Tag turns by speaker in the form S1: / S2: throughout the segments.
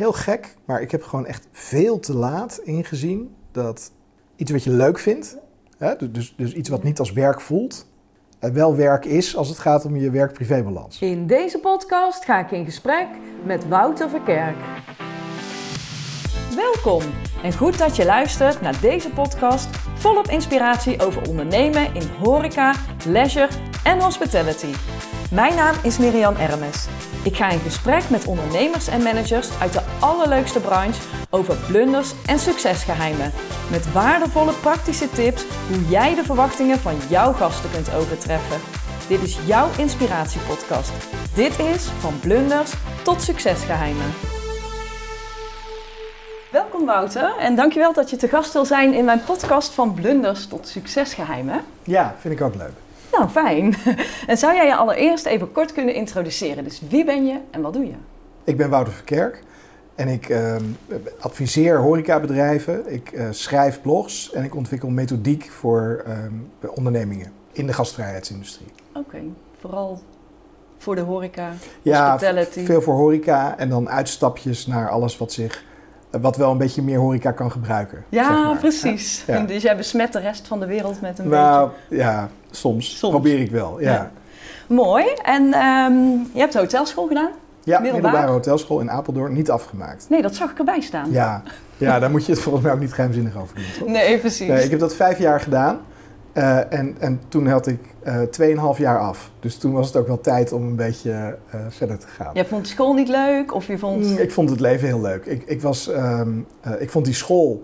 S1: heel gek, maar ik heb gewoon echt veel te laat ingezien dat iets wat je leuk vindt, hè, dus- dus, dus iets wat niet als werk voelt, eh, wel werk is als het gaat om je werk-privébalans.
S2: In deze podcast ga ik in gesprek met Wouter Verkerk. Welkom en goed dat je luistert naar deze podcast volop inspiratie over ondernemen in horeca, leisure en hospitality. Mijn naam is Miriam Ermes. Ik ga in gesprek met ondernemers en managers uit de allerleukste branche over blunders en succesgeheimen. Met waardevolle praktische tips hoe jij de verwachtingen van jouw gasten kunt overtreffen. Dit is jouw inspiratiepodcast. Dit is van blunders tot succesgeheimen. Welkom Wouter en dankjewel dat je te gast wil zijn in mijn podcast van blunders tot succesgeheimen.
S1: Ja, vind ik ook leuk.
S2: Nou, fijn. En zou jij je allereerst even kort kunnen introduceren? Dus wie ben je en wat doe je?
S1: Ik ben Wouter Verkerk en ik ehm, adviseer horecabedrijven, ik eh, schrijf blogs en ik ontwikkel methodiek voor ehm, ondernemingen in de gastvrijheidsindustrie.
S2: Oké, vooral voor de horeca,
S1: Ja, veel voor horeca en dan uitstapjes naar alles wat zich, wat wel een beetje meer horeca kan gebruiken.
S2: Ja,
S1: zeg maar.
S2: precies.
S1: Ja.
S2: Dus jij besmet de rest van de wereld met een
S1: Nou, ja, soms.
S2: Soms.
S1: Probeer ik wel, ja.
S2: Ja.
S1: Ja.
S2: Mooi. En ehm, je hebt hotelschool gedaan? middelbaar?
S1: middelbare hotelschool in Apeldoorn, niet afgemaakt.
S2: Nee, dat zag ik erbij staan.
S1: Ja, ja, daar moet je het volgens mij ook niet geheimzinnig over doen, toch?
S2: Nee, precies.
S1: Nee, ik heb dat vijf jaar gedaan. Eh, en, en toen had ik eh 2,5 jaar af. Dus toen was het ook wel tijd om een beetje eh, verder te gaan.
S2: Jij vond school niet leuk of je vond...
S1: Mm, Ik vond het leven heel leuk. Ik, ik, was, ehm, eh, ik vond die school,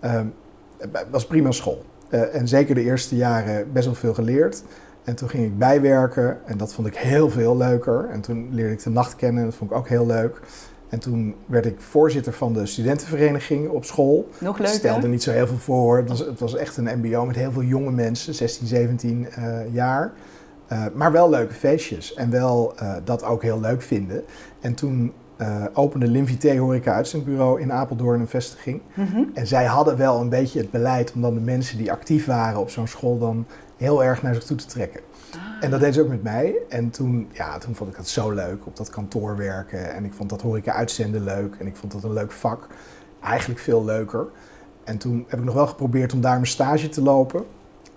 S1: ehm, was prima school. Eh, en zeker de eerste jaren best wel veel geleerd. En toen ging ik bijwerken en dat vond ik heel veel leuker. En toen leerde ik de nacht kennen, dat vond ik ook heel leuk. En toen werd ik voorzitter van de studentenvereniging op school.
S2: Nog
S1: Ik
S2: leuker?
S1: stelde niet zo heel veel voor. Het was, het was echt een mbo met heel veel jonge mensen, 16, 17 eh, jaar. Eh, maar wel leuke feestjes en wel dat ook heel leuk vinden. En toen eh, opende Horeca Uitzendbureau in Apeldoorn een vestiging.
S2: Mhm.
S1: En zij hadden wel een beetje het beleid om dan de mensen die actief waren op zo'n school dan heel erg naar zich toe te trekken.
S2: Ah.
S1: En dat deed ze ook met mij. En toen, ja, toen vond ik dat zo leuk, op dat kantoor werken. En ik vond dat horeca uitzenden leuk. En ik vond dat een leuk vak. Eigenlijk veel leuker. En toen heb ik nog wel geprobeerd om daar mijn stage te lopen.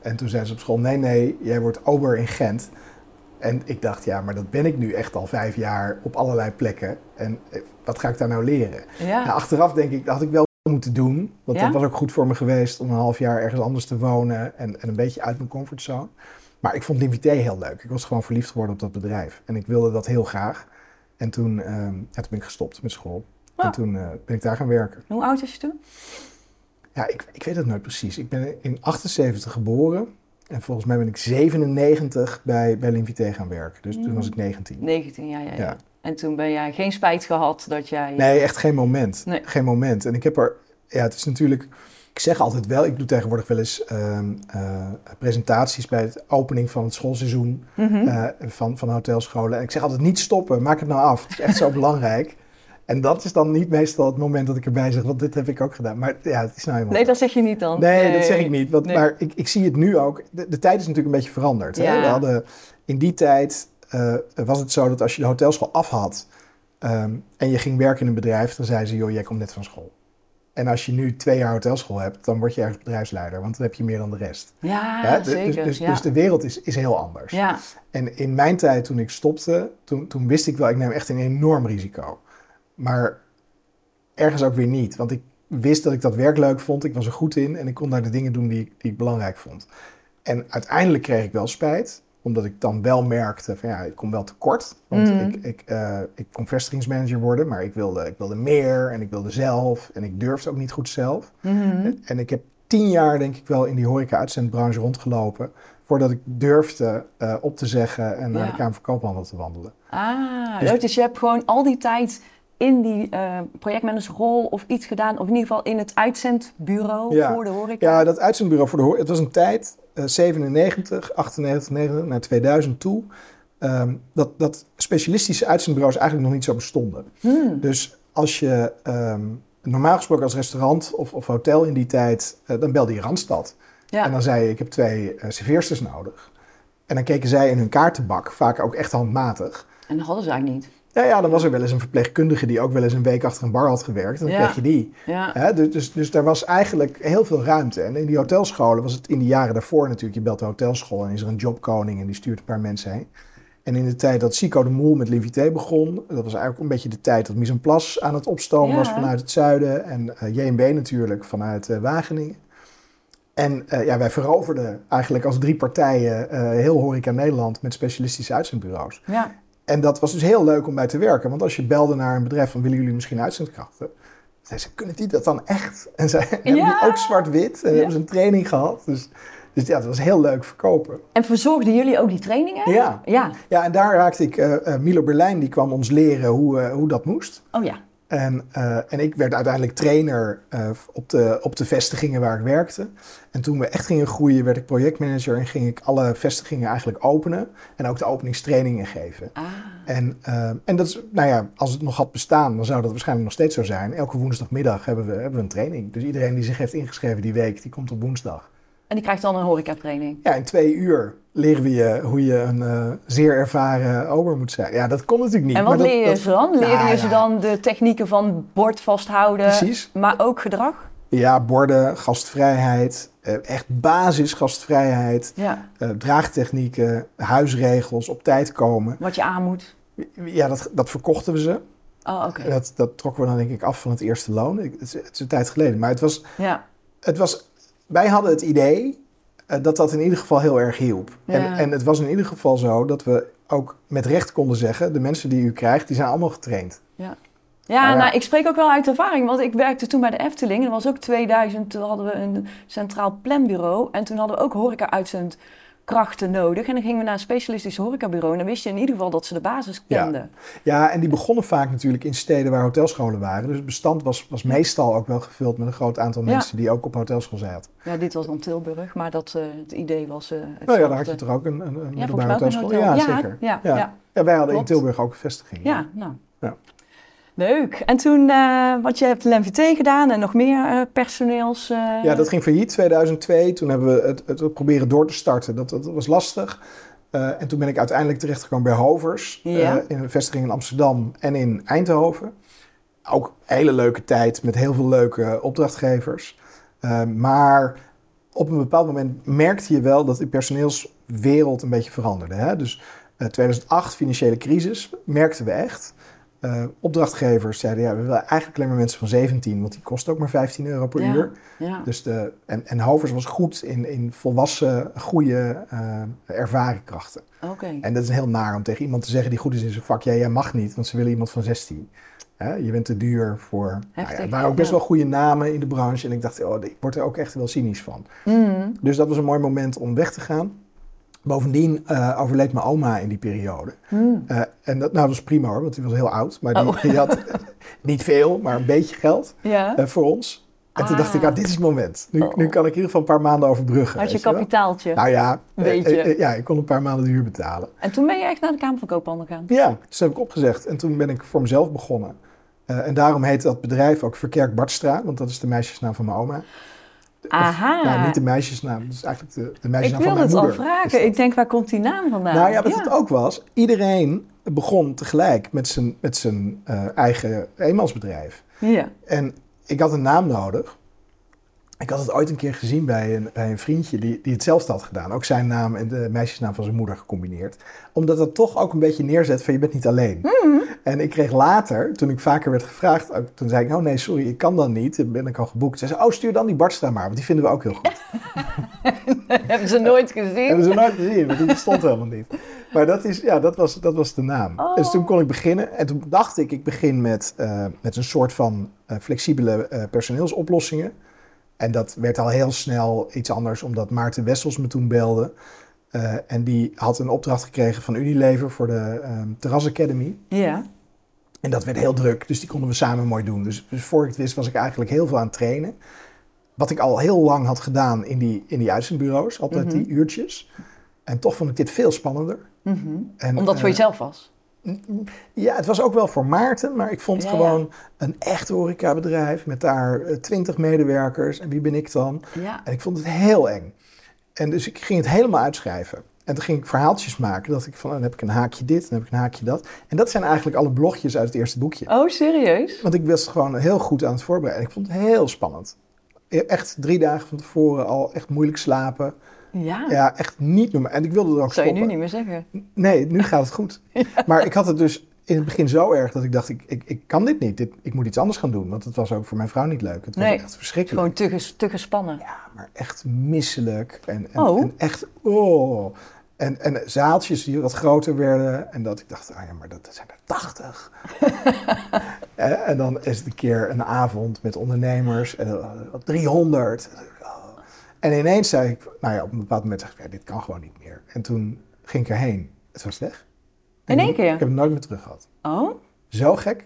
S1: En toen zei ze op school, nee, nee, jij wordt ober in Gent. En ik dacht, ja, maar dat ben ik nu echt al vijf jaar op allerlei plekken. En eh, wat ga ik daar nou leren?
S2: Ja.
S1: Nou, achteraf denk ik, dat had ik wel moeten doen. Want
S2: Ja?
S1: dat was ook goed voor me geweest om een half jaar ergens anders te wonen. En, en een beetje uit mijn comfortzone. Maar ik vond Livité heel leuk. Ik was gewoon verliefd geworden op dat bedrijf. En ik wilde dat heel graag. En toen, ja, toen ben ik gestopt met school. En toen eh, ben ik daar gaan werken.
S2: Hoe oud was je toen?
S1: Ja, ik, ik weet het nooit precies. Ik ben in 78 geboren. En volgens mij ben ik 97 bij, bij Linvité gaan werken. Dus toen was ik 19.
S2: 19, ja, ja, ja.
S1: Ja.
S2: En toen ben jij geen spijt gehad dat jij...
S1: Nee, echt geen moment.
S2: Nee.
S1: Geen moment. En ik heb er, ja, het is natuurlijk, ik zeg altijd wel, ik doe tegenwoordig wel eens ehm, eh, presentaties bij de opening van het schoolseizoen
S2: Mhm.
S1: eh, van, van hotelscholen. En ik zeg altijd niet stoppen, maak het nou af. Het is echt zo belangrijk. En dat is dan niet meestal het moment dat ik erbij zeg, want dit heb ik ook gedaan. Maar ja, het is nou helemaal...
S2: Nee, dat zeg je niet dan.
S1: Nee, dat zeg ik niet. Want,
S2: Nee.
S1: Maar ik, ik zie het nu ook. De, de tijd is natuurlijk een beetje veranderd. Hè?
S2: Ja.
S1: We hadden, in die tijd eh, was het zo dat als je de hotelschool af had ehm, en je ging werken in een bedrijf, dan zei ze, joh, jij komt net van school. En als je nu twee jaar hotelschool hebt, dan word je ergens bedrijfsleider, want dan heb je meer dan de rest.
S2: Ja,
S1: Hè? Dus-
S2: zeker.
S1: Dus,
S2: ja.
S1: dus de wereld is, is heel anders.
S2: ja.
S1: En in mijn tijd, toen ik stopte, toen, toen wist ik wel, ik neem echt een enorm risico. Maar ergens ook weer niet. Want ik wist dat ik dat werk leuk vond, ik was er goed in en ik kon daar de dingen doen die, ik- die ik belangrijk vond. En uiteindelijk kreeg ik wel spijt, omdat ik dan wel merkte van ja, ik kom wel tekort. Want
S2: Mhm.
S1: ik, ik, eh, ik kon vestigingsmanager worden, maar ik wilde, ik wilde meer en ik wilde zelf. En ik durfde ook niet goed zelf.
S2: Mhm.
S1: En ik heb tien jaar denk ik wel in die horeca-uitzendbranche rondgelopen... voordat ik durfde eh, op te zeggen en naar
S2: Ja.
S1: de Kamer van Koophandel te wandelen.
S2: Ah,
S1: dus,
S2: dus je hebt gewoon al die tijd in die eh projectmanagerrol of iets gedaan, of in ieder geval in het uitzendbureau
S1: Ja.
S2: voor de horeca.
S1: Ja, dat uitzendbureau voor de horeca, het was een tijd, eh 97, 98, 99, naar 2000 toe... ehm, dat, dat specialistische uitzendbureaus eigenlijk nog niet zo bestonden.
S2: Hmm.
S1: Dus als je ehm, normaal gesproken als restaurant of, of hotel in die tijd, eh, dan belde je Randstad.
S2: Ja.
S1: En dan zei je, ik heb twee eh serveersters nodig. En dan keken zij in hun kaartenbak, vaak ook echt handmatig.
S2: En dat hadden ze eigenlijk niet.
S1: Ja, ja, dan was er wel eens een verpleegkundige die ook wel eens een week achter een bar had gewerkt. En dan
S2: Ja.
S1: kreeg je die.
S2: Ja.
S1: Dus, dus, dus daar was eigenlijk heel veel ruimte. En in die hotelscholen was het in de jaren daarvoor natuurlijk. Je belt de hotelschool en is er een jobkoning en die stuurt een paar mensen heen. En in de tijd dat Sico de Moel met Livité begon, dat was eigenlijk een beetje de tijd dat Mise en Place aan het opstomen
S2: Ja.
S1: was vanuit het zuiden. En JMB natuurlijk vanuit eh, Wageningen. En eh, ja, wij veroverden eigenlijk als drie partijen heel Horeca Nederland met specialistische uitzendbureaus.
S2: Ja.
S1: En dat was dus heel leuk om bij te werken. Want als je belde naar een bedrijf van willen jullie misschien uitzendkrachten? Zei ze, kunnen die dat dan echt? En zij hebben die ook zwart-wit. En
S2: Ja.
S1: hebben ze een training gehad. Dus, dus ja, het was heel leuk verkopen.
S2: En verzorgden jullie ook die trainingen?
S1: Ja.
S2: Ja.
S1: Ja, en daar raakte ik eh, eh, Milo Berlijn, die kwam ons leren hoe, eh, hoe dat moest.
S2: Oh ja.
S1: En, eh, en ik werd uiteindelijk trainer eh, op, de, op de vestigingen waar ik werkte. En toen we echt gingen groeien, werd ik projectmanager en ging ik alle vestigingen eigenlijk openen. En ook de openingstrainingen geven.
S2: Ah.
S1: En, eh, en dat is, nou ja, als het nog had bestaan, dan zou dat waarschijnlijk nog steeds zo zijn. Elke woensdagmiddag hebben we, hebben we een training. Dus iedereen die zich heeft ingeschreven die week, die komt op woensdag.
S2: En die krijgt dan een horecatraining.
S1: Ja, in twee uur leren we je hoe je een eh, zeer ervaren ober moet zijn. Ja, dat kon natuurlijk niet.
S2: En wat
S1: maar
S2: leer je
S1: dat-
S2: ze dan? Leer
S1: Nou
S2: je ze dan de technieken van bord vasthouden,
S1: Precies.
S2: maar ook gedrag?
S1: Ja, borden, gastvrijheid, eh, echt basis gastvrijheid,
S2: Ja.
S1: eh, draagtechnieken, huisregels, op tijd komen.
S2: Wat je aan moet.
S1: Ja, dat, dat verkochten we ze.
S2: Oh, oké.
S1: Dat, dat trokken we dan denk ik af van het eerste loon. Ik- Het is, het is een tijd geleden. Maar het was,
S2: Ja.
S1: het was, wij hadden het idee eh, dat dat in ieder geval heel erg hielp.
S2: Ja.
S1: En, en het was in ieder geval zo dat we ook met recht konden zeggen... de mensen die u krijgt, die zijn allemaal getraind.
S2: Ja,
S1: ja.
S2: nou, ik spreek ook wel uit ervaring, want ik werkte toen bij de Efteling. Dat was ook 2000, toen hadden we een centraal planbureau. En toen hadden we ook horeca-uitzendkrachten nodig. En dan gingen we naar een specialistisch horecabureau. En dan wist je in ieder geval dat ze de basis kenden.
S1: Ja, en die begonnen vaak natuurlijk in steden waar hotelscholen waren. Dus het bestand was, was meestal ook wel gevuld met een groot aantal
S2: Ja.
S1: mensen... die ook op hotelschool zaten.
S2: Ja, dit was dan Tilburg, maar dat, eh, het idee was... eh
S1: Nou ja, daar had je toch ook een, een, een
S2: Ja,
S1: middelbare
S2: een
S1: hotelschool?
S2: hotel.
S1: Ja,
S2: ja,
S1: zeker.
S2: Ja,
S1: Ja.
S2: ja.
S1: Ja, wij hadden
S2: Klopt.
S1: in Tilburg ook een vestiging.
S2: Ja, nou. Leuk. En toen, eh want je hebt LMVT gedaan en nog meer eh, personeels... eh,
S1: Ja, dat ging failliet 2002. Toen hebben we het, het proberen door te starten. Dat, dat was lastig. En toen ben ik uiteindelijk terechtgekomen bij Hovers.
S2: Ja.
S1: in een vestiging in Amsterdam en in Eindhoven. Ook een hele leuke tijd met heel veel leuke opdrachtgevers. Maar op een bepaald moment merkte je wel dat de personeelswereld een beetje veranderde. Hè? Dus eh 2008, financiële crisis, merkten we echt. Eh, opdrachtgevers zeiden, ja, we willen eigenlijk alleen maar mensen van 17, want die kosten ook maar 15 euro per
S2: Ja.
S1: uur.
S2: Ja.
S1: Dus de, en, en Hovers was goed in, in volwassen, goede, eh, ervaren krachten.
S2: Oké.
S1: En dat is heel naar om tegen iemand te zeggen die goed is in zijn vak. Ja, jij mag niet, want ze willen iemand van 16. Hè, je bent te duur voor... Nou ja,
S2: Heftig,
S1: er waren ook best wel goede namen in de branche. En ik dacht, oh, ik word er ook echt wel cynisch van.
S2: Mm.
S1: Dus dat was een mooi moment om weg te gaan. Bovendien eh, overleed mijn oma in die periode.
S2: Mm.
S1: Eh, en dat, nou, dat was prima hoor, want die was heel oud. Maar die,
S2: Oh.
S1: die had niet veel, maar een beetje geld
S2: Ja.
S1: eh, voor ons. En toen dacht ik,
S2: Ah.
S1: ah, dit is het moment. Nu,
S2: Oh.
S1: nu kan ik in ieder geval een paar maanden overbruggen.
S2: Had je
S1: wel.
S2: kapitaaltje.
S1: Nou ja,
S2: beetje.
S1: ja, ik kon een paar maanden de huur betalen.
S2: En toen ben je echt naar de Kamer van Koophandel gegaan.
S1: Ja, dus dat heb ik opgezegd. En toen ben ik voor mezelf begonnen. En daarom heet dat bedrijf ook Verkerk Bartstra, want dat is de meisjesnaam van mijn oma.
S2: Aha.
S1: Nou, niet de meisjesnaam, is eigenlijk de, de
S2: ik
S1: meisjesnaam van
S2: wilde
S1: mijn
S2: het al
S1: moeder. is
S2: vragen.
S1: dat.
S2: Ik denk, waar komt die naam vandaan?
S1: Nou ja, wat
S2: Ja.
S1: het ook was, iedereen begon tegelijk met zijn, met zijn eh, eigen eenmansbedrijf.
S2: Ja.
S1: En ik had een naam nodig. Ik had het ooit een keer gezien bij een, bij een vriendje die, die hetzelfde had gedaan. Ook zijn naam en de meisjesnaam van zijn moeder gecombineerd. Omdat dat toch ook een beetje neerzet van je bent niet alleen.
S2: Hmm.
S1: En ik kreeg later, toen ik vaker werd gevraagd, ook, toen zei ik, oh nee, sorry, ik kan dan niet. Dan ben ik al geboekt. Ze zei, oh stuur dan die Bartstra maar, want die vinden we ook heel goed.
S2: Hebben ze nooit gezien?
S1: Hebben ze nooit gezien, want die bestond helemaal niet. Maar dat, is, ja, dat, was, dat was de naam.
S2: Oh.
S1: Dus toen kon ik beginnen. En toen dacht ik, ik begin met, eh, met een soort van eh, flexibele eh, personeelsoplossingen. En dat werd al heel snel iets anders, omdat Maarten Wessels me toen belde. Eh, en die had een opdracht gekregen van Unilever voor de ehm Terras Academy.
S2: Ja.
S1: En dat werd heel druk, dus die konden we samen mooi doen. Dus, dus voor ik het wist was ik eigenlijk heel veel aan het trainen. Wat ik al heel lang had gedaan in die, in die uitzendbureaus, altijd
S2: Mhm.
S1: die uurtjes. En toch vond ik dit veel spannender.
S2: Mhm.
S1: En,
S2: Omdat het voor
S1: eh,
S2: jezelf was.
S1: Ja, het was ook wel voor Maarten, maar ik vond
S2: Ja,
S1: gewoon een echt horecabedrijf met daar twintig medewerkers. En wie ben ik dan?
S2: Ja.
S1: En ik vond het heel eng. En dus ik ging het helemaal uitschrijven. En toen ging ik verhaaltjes maken. Dat ik van, oh, dan heb ik een haakje dit, dan heb ik een haakje dat. En dat zijn eigenlijk alle blogjes uit het eerste boekje.
S2: Oh, serieus?
S1: Want ik was gewoon heel goed aan het voorbereiden. Ik vond het heel spannend. E- Echt drie dagen van tevoren al echt moeilijk slapen.
S2: Ja.
S1: Ja, echt niet normaal. En ik wilde er ook
S2: Zou je
S1: stoppen.
S2: nu niet meer zeggen.
S1: Nee, nu gaat het goed. Maar ik had het dus in het begin zo erg dat ik dacht, ik, ik, ik kan dit niet. Dit, ik moet iets anders gaan doen. Want het was ook voor mijn vrouw niet leuk. Het was
S2: Nee,
S1: echt verschrikkelijk.
S2: Gewoon te, te gespannen.
S1: Ja, maar echt misselijk. En, en,
S2: Oh.
S1: en echt, oh. En, en zaaltjes die wat groter werden. En dat ik dacht, ah ja, maar dat, zijn er 80. en, en dan is het een keer een avond met ondernemers. En dan, 300. En ineens zei ik, nou ja, op een bepaald moment zeg ik, ja, dit kan gewoon niet meer. En toen ging ik erheen. Het was weg.
S2: In één keer?
S1: Ik heb het nooit meer terug gehad.
S2: Oh.
S1: Zo gek.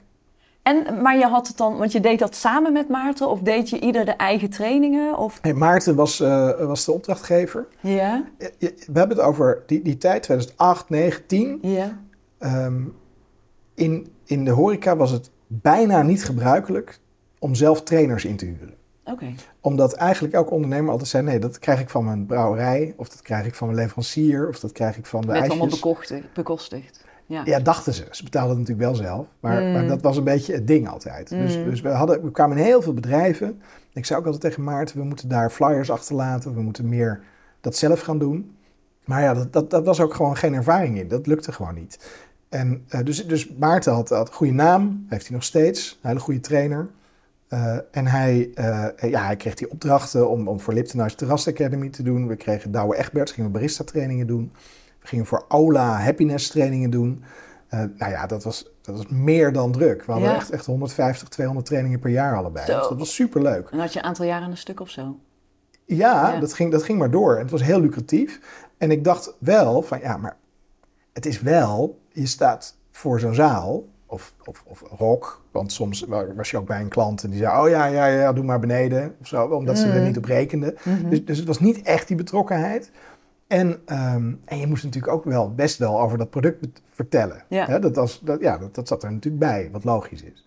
S2: En, maar je had het dan, want je deed dat samen met Maarten of deed je ieder de eigen trainingen? Of...
S1: Hey, Maarten was, eh, was de opdrachtgever.
S2: Ja,
S1: We hebben het over die, die tijd, 2008, 9, 10.
S2: ja.
S1: Ehm, in, in de horeca was het bijna niet gebruikelijk om zelf trainers in te huren. Omdat eigenlijk elke ondernemer altijd zei, nee, dat krijg ik van mijn brouwerij, of dat krijg ik van mijn leverancier, of dat krijg ik van de
S2: Werd allemaal
S1: ijsjes.
S2: bekostigd. bekostigd. Ja.
S1: Ja, dachten ze. Ze betaalden het natuurlijk wel zelf. Maar,
S2: Mm.
S1: maar dat was een beetje het ding altijd. Dus,
S2: Mm.
S1: dus we, hadden, we kwamen in heel veel bedrijven. Ik zei ook altijd tegen Maarten, we moeten daar flyers achterlaten. We moeten meer dat zelf gaan doen. Maar ja, dat, dat, dat was ook gewoon geen ervaring in. Dat lukte gewoon niet. En, eh, dus, dus Maarten had, had een goede naam. Heeft hij nog steeds. Een hele goede trainer. Eh, en hij, eh, ja, hij kreeg die opdrachten om, om voor Lipton Ice Terras Academy te doen. We kregen Douwe Egberts, gingen we barista trainingen doen. We gingen voor Ola happiness trainingen doen. Eh, nou ja, dat was, dat was meer dan druk. We hadden
S2: Ja.
S1: echt, echt 150, 200 trainingen per jaar allebei.
S2: Zo.
S1: Dus dat was superleuk.
S2: En had je een aantal jaren een stuk of zo?
S1: Ja,
S2: Ja.
S1: Dat, ging, dat ging maar door. En het was heel lucratief. En ik dacht wel van, ja, maar het is wel... Je staat voor zo'n zaal, of, of, of rock. Want soms wa- was je ook bij een klant en die zei... Oh ja, ja, ja, doe maar beneden. Of zo, omdat ze er
S2: Mm.
S1: niet op rekenden.
S2: Mhm.
S1: Dus, dus het was niet echt die betrokkenheid. En, ehm, en je moest natuurlijk ook wel best wel over dat product vertellen.
S2: Ja.
S1: Dat, was, dat, ja, dat, dat zat er natuurlijk bij, wat logisch is.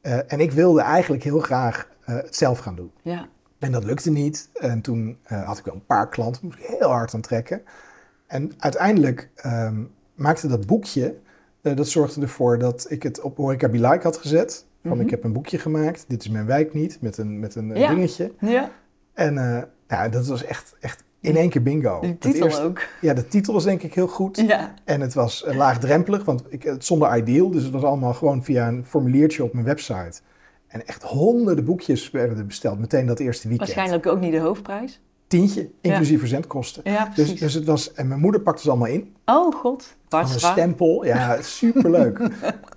S1: Eh, en ik wilde eigenlijk heel graag eh, het zelf gaan doen.
S2: Ja.
S1: En dat lukte niet. En toen eh, had ik wel een paar klanten, moest ik heel hard aan trekken. En uiteindelijk ehm, maakte dat boekje, dat zorgde ervoor dat ik het op Horeca Be Like had gezet. Van
S2: Mhm.
S1: ik heb een boekje gemaakt, dit is mijn wijk niet, met een, met een eh,
S2: Ja.
S1: dingetje.
S2: Ja,
S1: En eh, ja, dat was echt, echt in één keer bingo. Het
S2: titel
S1: eerste-
S2: ook.
S1: Ja, de titel was denk ik heel goed.
S2: Ja.
S1: En het was eh, laagdrempelig, want ik, het zonder ideal. Dus het was allemaal gewoon via een formuliertje op mijn website. En echt honderden boekjes werden er besteld, meteen dat eerste weekend.
S2: Waarschijnlijk ook niet de hoofdprijs.
S1: Tientje, inclusief verzendkosten.
S2: Ja,
S1: Dus, dus het was, en mijn moeder pakte ze allemaal in.
S2: Oh god,
S1: Van een stempel. Ja, superleuk.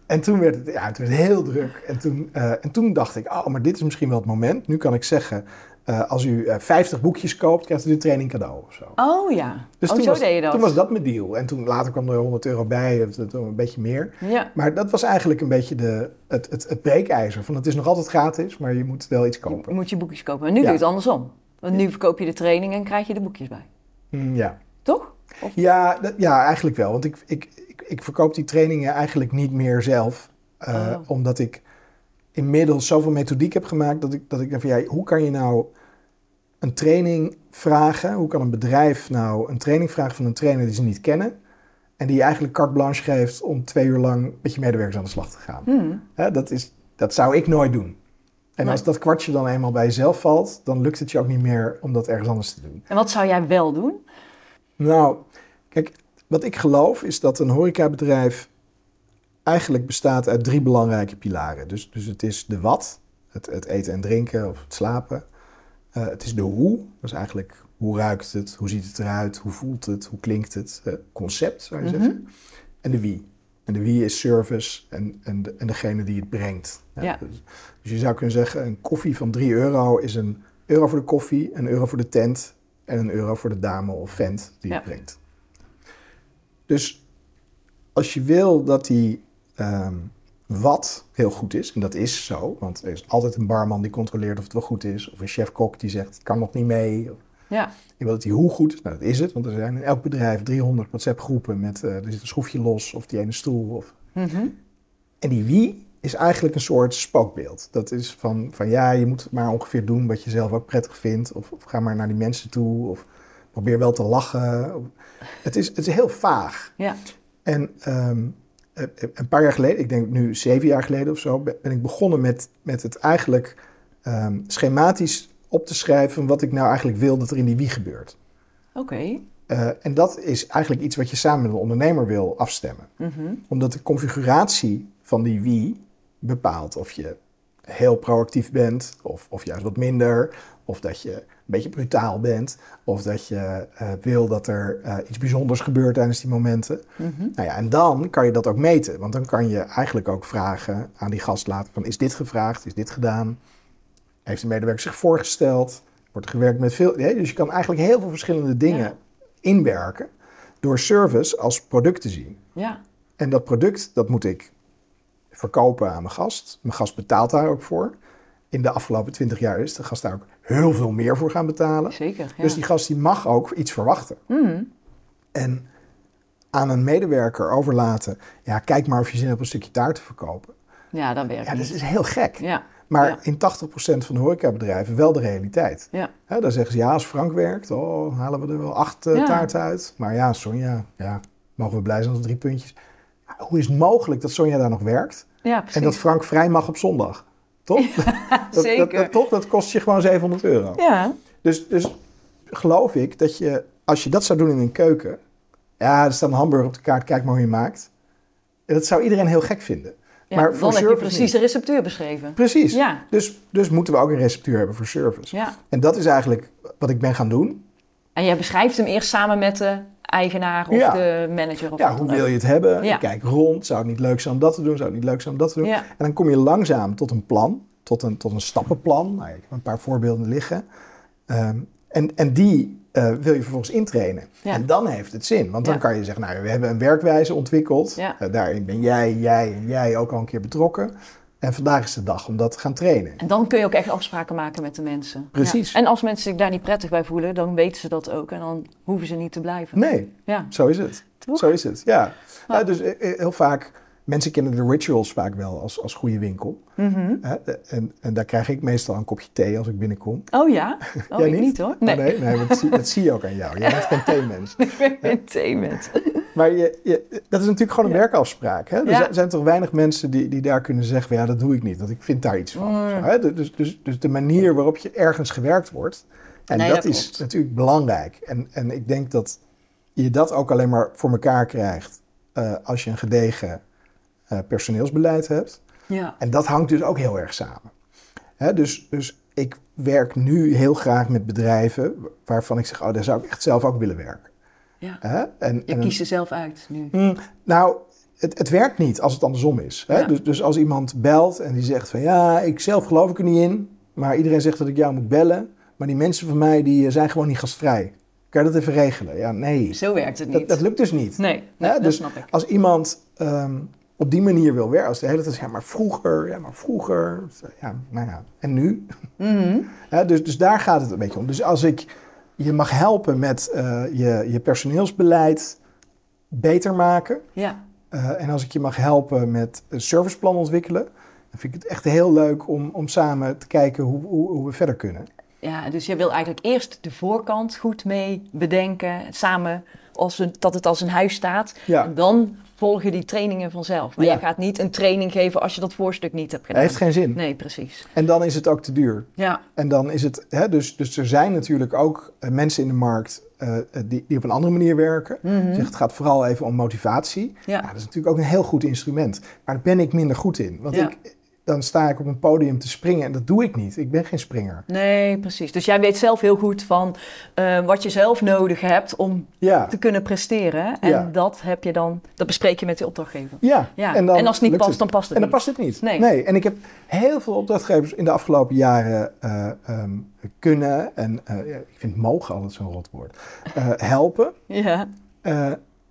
S1: en toen werd het, ja, het werd heel druk. En toen, eh, en toen dacht ik, oh, maar dit is misschien wel het moment. Nu kan ik zeggen, eh, als u eh 50 boekjes koopt, krijgt u de training cadeau of zo.
S2: Oh ja,
S1: Dus
S2: oh,
S1: toen,
S2: zo
S1: was,
S2: deed je dat.
S1: toen was dat mijn deal. En toen later kwam er 100 euro bij, of het- een beetje meer.
S2: Ja,
S1: Maar dat was eigenlijk een beetje de, het, het, het breekijzer. Van het is nog altijd gratis, maar je moet wel iets
S2: je
S1: kopen.
S2: moet je boekjes kopen. En nu
S1: Ja.
S2: doe je het andersom. Want nu verkoop je de training en krijg je de boekjes bij.
S1: Mm, ja.
S2: Toch?
S1: Ja, ja, eigenlijk wel. Want ik, ik, ik, ik verkoop die trainingen eigenlijk niet meer zelf. eh,
S2: Oh.
S1: Omdat ik inmiddels zoveel methodiek heb gemaakt dat ik, dat ik denk van ja, hoe kan je nou een training vragen? Hoe kan een bedrijf nou een training vragen van een trainer die ze niet kennen? En die je eigenlijk carte blanche geeft om twee uur lang met je medewerkers aan de slag te gaan.
S2: Hmm.
S1: Hè, dat, is, dat zou ik nooit doen. En als dat kwartje dan eenmaal bij jezelf valt, dan lukt het je ook niet meer om dat ergens anders te doen.
S2: En wat zou jij wel doen?
S1: Nou, kijk, wat ik geloof is dat een horecabedrijf eigenlijk bestaat uit drie belangrijke pilaren. Dus, dus het is de wat, het, het eten en drinken of het slapen. Eh, het is de hoe, dat is eigenlijk hoe ruikt het, hoe ziet het eruit, hoe voelt het, hoe klinkt het, eh, concept zou je
S2: Mhm.
S1: zeggen. En de wie. En de wie is service en, en, de, en degene die het brengt.
S2: Ja.
S1: Dus, dus je zou kunnen zeggen, een koffie van 3 euro is een euro voor de koffie, een euro voor de tent en een euro voor de dame of vent die het
S2: Ja.
S1: brengt. Dus als je wil dat die ehm, wat heel goed is, en dat is zo, want er is altijd een barman die controleert of het wel goed is, of een chef-kok die zegt het kan nog niet mee. Of,
S2: Ja,
S1: je wil dat die hoe goed nou dat is het, want er zijn in elk bedrijf 300 WhatsApp-groepen met eh, er zit een schroefje los of die ene stoel. Of...
S2: Mhm.
S1: En die wie is eigenlijk een soort spookbeeld. Dat is van, van ja, je moet maar ongeveer doen wat je zelf ook prettig vindt, of, of ga maar naar die mensen toe, of probeer wel te lachen. Het is, het is heel vaag.
S2: Ja.
S1: En ehm, eh, een paar jaar geleden, ik denk nu zeven jaar geleden of zo, ben ben ik begonnen met, met het eigenlijk ehm, schematisch op te schrijven wat ik nou eigenlijk wil dat er in die wie gebeurt.
S2: Oké.
S1: Eh, en dat is eigenlijk iets wat je samen met een ondernemer wil afstemmen.
S2: Mhm.
S1: Omdat de configuratie van die wie bepaalt of je heel proactief bent, of, of juist wat minder, of dat je een beetje brutaal bent, of dat je eh, wil dat er eh, iets bijzonders gebeurt tijdens die momenten.
S2: Mhm.
S1: Nou ja, en dan kan je dat ook meten, want dan kan je eigenlijk ook vragen aan die gast laten van is dit gevraagd, is dit gedaan, heeft de medewerker zich voorgesteld, wordt er gewerkt met veel, dus je kan eigenlijk heel veel verschillende dingen
S2: Ja.
S1: inwerken door service als product te zien.
S2: Ja.
S1: En dat product, dat moet ik verkopen aan mijn gast. Mijn gast betaalt daar ook voor. In de afgelopen twintig jaar is de gast daar ook heel veel meer voor gaan betalen.
S2: Zeker. Ja.
S1: Dus die gast die mag ook iets verwachten.
S2: Mhm.
S1: En aan een medewerker overlaten, ja, kijk maar of je zin hebt een stukje taart te verkopen.
S2: Ja, dat werkt
S1: Ja, dat is heel gek.
S2: Ja.
S1: Maar
S2: Ja.
S1: in 80% van de horecabedrijven wel de realiteit.
S2: Ja.
S1: Hè, dan zeggen ze, ja, als Frank werkt, oh, halen we er wel acht eh,
S2: Ja.
S1: taarten uit. Maar ja, Sonja, ja, mogen we blij zijn als drie puntjes. Hoe is het mogelijk dat Sonja daar nog werkt
S2: Ja, precies.
S1: en dat Frank vrij mag op zondag? Toch? dat,
S2: zeker.
S1: Dat, dat, toch? dat kost je gewoon 700 euro.
S2: Ja.
S1: Dus, dus geloof ik dat je, als je dat zou doen in een keuken... Ja, er staat een hamburger op de kaart, kijk maar hoe je maakt. En dat zou iedereen heel gek vinden.
S2: Ja
S1: Maar voor service
S2: precies
S1: niet.
S2: de receptuur beschreven.
S1: Precies.
S2: Ja.
S1: Dus, dus moeten we ook een receptuur hebben voor service.
S2: Ja.
S1: En dat is eigenlijk wat ik ben gaan doen.
S2: En jij beschrijft hem eerst samen met de eigenaar of
S1: Ja.
S2: de manager of
S1: Ja, hoe wil je het hebben?
S2: Ja.
S1: Kijkt rond. Zou het niet leuk zijn om dat te doen? Zou het niet leuk zijn om dat te doen? En dan kom je langzaam tot een plan, tot een, tot een stappenplan. Nou, ik heb een paar voorbeelden liggen. Ehm, en, en die eh, wil je vervolgens intrainen.
S2: Ja.
S1: En dan heeft het zin. Want dan
S2: Ja.
S1: kan je zeggen, nou, we hebben een werkwijze ontwikkeld.
S2: Ja.
S1: Eh, daarin ben jij, jij en jij ook al een keer betrokken. En vandaag is de dag om dat te gaan trainen.
S2: En dan kun je ook echt afspraken maken met de mensen.
S1: Precies.
S2: En als mensen zich daar niet prettig bij voelen, dan weten ze dat ook. En dan hoeven ze niet te blijven.
S1: Nee,
S2: Ja.
S1: zo is het.
S2: Toch?
S1: Zo is het, ja. Dus eh, heel vaak, mensen kennen de rituals vaak wel als, als goede winkel.
S2: Mhm.
S1: En, en daar krijg ik meestal een kopje thee als ik binnenkom.
S2: Oh ja? Oh,
S1: Jij
S2: niet hoor. Nee,
S1: Oh, nee, nee dat, zie, dat zie je ook aan jou. Jij bent geen theemens.
S2: ik ben geen thee met.
S1: Maar je, je, dat is natuurlijk gewoon een
S2: Ja.
S1: werkafspraak. Hè? Er
S2: Ja.
S1: zijn, toch weinig mensen die, die daar kunnen zeggen... ja, dat doe ik niet, want ik vind daar iets van.
S2: Mm.
S1: Zo, hè? Dus, dus, dus de manier waarop je ergens gewerkt wordt... en
S2: Nee,
S1: dat,
S2: dat
S1: is natuurlijk belangrijk. En, en ik denk dat je dat ook alleen maar voor elkaar krijgt... eh, als je een gedegen eh, personeelsbeleid hebt.
S2: Ja.
S1: En dat hangt dus ook heel erg samen. Hè, dus, dus ik werk nu heel graag met bedrijven waarvan ik zeg, oh, daar zou ik echt zelf ook willen werken.
S2: ja.
S1: Hè? En,
S2: Je
S1: en-
S2: kiest er zelf uit nu.
S1: Hmm, nou, het, het werkt niet als het andersom is. Hè?
S2: Ja.
S1: Dus, dus als iemand belt en die zegt van ja, ik zelf geloof ik er niet in, maar iedereen zegt dat ik jou moet bellen, maar die mensen van mij die eh, zijn gewoon niet gastvrij. Kan je dat even regelen? Ja, nee.
S2: Zo werkt het niet.
S1: dat lukt dus niet.
S2: Nee, nee dat
S1: dus
S2: snap ik.
S1: Als iemand ehm, op die manier wil werken, als de hele tijd ja, maar vroeger, ja, maar vroeger, ja, nou ja, en nu?
S2: Mhm.
S1: Ja, dus, dus daar gaat het een beetje om. Dus als ik je mag helpen met eh, je, je personeelsbeleid beter maken,
S2: Ja.
S1: eh, en als ik je mag helpen met een serviceplan ontwikkelen, dan vind ik het echt heel leuk om, om samen te kijken hoe, hoe, hoe we verder kunnen.
S2: ja, dus je wil eigenlijk eerst de voorkant goed mee bedenken. Samen als een, dat het als een huis staat.
S1: Ja,
S2: En dan volgen die trainingen vanzelf. Maar
S1: Ja.
S2: je gaat niet een training geven als je dat voorstuk niet hebt
S1: dat
S2: gedaan.
S1: heeft geen zin.
S2: Nee, precies.
S1: En dan is het ook te duur.
S2: Ja,
S1: En dan is het, hè, dus, dus er zijn natuurlijk ook eh, mensen in de markt eh, die, die op een andere manier werken. Zeg, het gaat vooral even om motivatie.
S2: ja.
S1: Ja, dat is natuurlijk ook een heel goed instrument. Maar daar ben ik minder goed in. Want
S2: Ja.
S1: ik, dan sta ik op een podium te springen en dat doe ik niet. Ik ben geen springer.
S2: Nee, precies. Dus jij weet zelf heel goed van eh, wat je zelf nodig hebt om
S1: Ja,
S2: te kunnen presteren. En
S1: Ja.
S2: dat heb je dan, dat bespreek je met de opdrachtgever.
S1: ja.
S2: Ja.
S1: En,
S2: als het niet past,
S1: het.
S2: dan past het
S1: En dan
S2: niet.
S1: past het niet.
S2: Nee.
S1: En ik heb heel veel opdrachtgevers in de afgelopen jaren eh, ehm, kunnen, en eh, ik vind mogen altijd zo'n rot woord, helpen.
S2: Ja.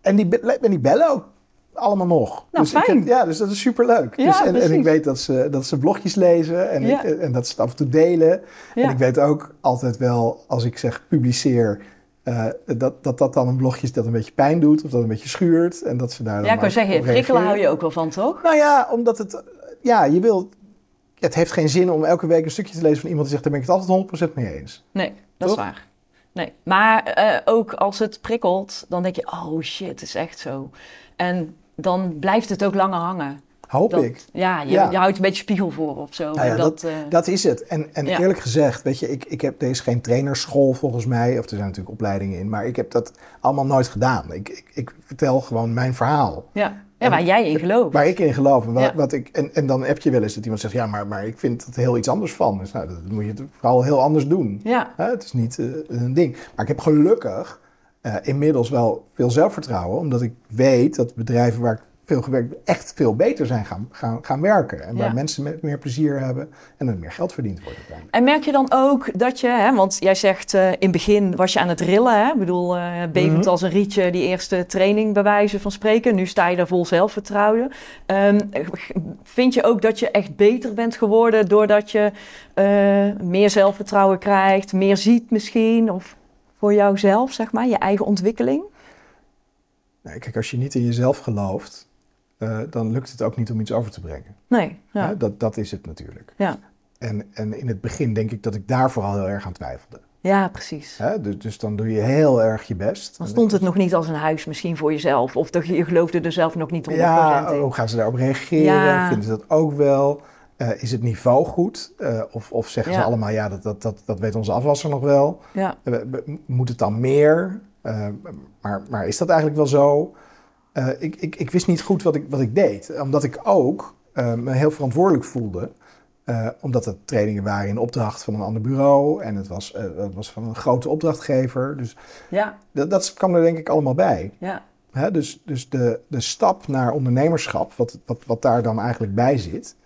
S1: En, die, en die bellen ook allemaal nog.
S2: Nou,
S1: dus ik heb- ja, dus dat is superleuk.
S2: Ja,
S1: dus, en, en ik weet dat ze, dat ze blogjes lezen en,
S2: Ja.
S1: ik- en dat ze het af en toe delen.
S2: Ja.
S1: En ik weet ook altijd wel, als ik zeg publiceer, eh, dat, dat dat dan een blogje is dat een beetje pijn doet of dat een beetje schuurt. En dat ze daar dan
S2: Ja, ik
S1: ook
S2: zeggen, prikkelen hou je ook wel van, toch?
S1: Nou ja, omdat het, ja, je wil, het heeft geen zin om elke week een stukje te lezen van iemand die zegt, daar ben ik het altijd 100% mee eens.
S2: Nee, dat is waar. Nee, maar eh, ook als het prikkelt, dan denk je, oh shit, het is echt zo. En dan blijft het ook langer hangen.
S1: Hoop
S2: Dat-
S1: ik.
S2: Ja je,
S1: Ja.
S2: je houdt een beetje spiegel voor of zo.
S1: Nou ja,
S2: dat, eh,
S1: Dat is het. En, en
S2: Ja.
S1: eerlijk gezegd, weet je, ik, ik heb, is geen trainerschool volgens mij, of er zijn natuurlijk opleidingen in, maar ik heb dat allemaal nooit gedaan. Ik, ik, ik vertel gewoon mijn verhaal.
S2: ja. ja, waar jij in gelooft.
S1: Waar ik in geloof. En, wat,
S2: Ja.
S1: wat ik, en, en dan heb je wel eens dat iemand zegt, ja, maar, maar ik vind het heel iets anders van. Dus nou, dat moet je het vooral heel anders doen.
S2: Ja,
S1: het is niet eh, een ding. Maar ik heb gelukkig eh, inmiddels wel veel zelfvertrouwen, omdat ik weet dat bedrijven waar ik veel gewerkt heb, echt veel beter zijn gaan, gaan, gaan werken. En waar
S2: Ja.
S1: mensen met meer plezier hebben en er meer geld verdiend wordt. uiteindelijk.
S2: En merk je dan ook dat je, hè, want jij zegt eh, in het begin was je aan het rillen, hè? Ik bedoel, eh bevend
S1: Mhm.
S2: als een rietje die eerste training bij wijze van spreken. Nu sta je daar vol zelfvertrouwen. Ehm, vind je ook dat je echt beter bent geworden doordat je meer zelfvertrouwen krijgt, meer ziet misschien? Of voor jouzelf, zeg maar, je eigen ontwikkeling?
S1: Kijk, als je niet in jezelf gelooft, eh, dan lukt het ook niet om iets over te brengen.
S2: Nee, ja.
S1: Dat, dat is het natuurlijk.
S2: Ja.
S1: En, en in het begin denk ik dat ik daar vooral heel erg aan twijfelde.
S2: ja, precies.
S1: Hè? Dus, dus dan doe je heel erg je best.
S2: Dan stond het nog niet als een huis misschien voor jezelf. Of dat je, je geloofde er zelf nog niet 100%
S1: Ja,
S2: in.
S1: hoe gaan ze daarop reageren?
S2: Ja.
S1: Vinden ze dat ook wel? Eh, is het niveau goed? Eh, of, of zeggen ze allemaal, ja, dat, dat, dat, dat weet onze afwasser nog wel.
S2: Ja,
S1: Eh, Moet het dan meer? Maar, maar is dat eigenlijk wel zo? Ik, ik, ik wist niet goed wat ik, wat ik deed. Omdat ik ook me heel verantwoordelijk voelde. Omdat het trainingen waren in opdracht van een ander bureau. En het was, het was van een grote opdrachtgever. Dus
S2: ja,
S1: dat, dat kwam er denk ik allemaal bij.
S2: ja.
S1: Hè, dus dus de, de stap naar ondernemerschap, wat, wat, wat daar dan eigenlijk bij zit,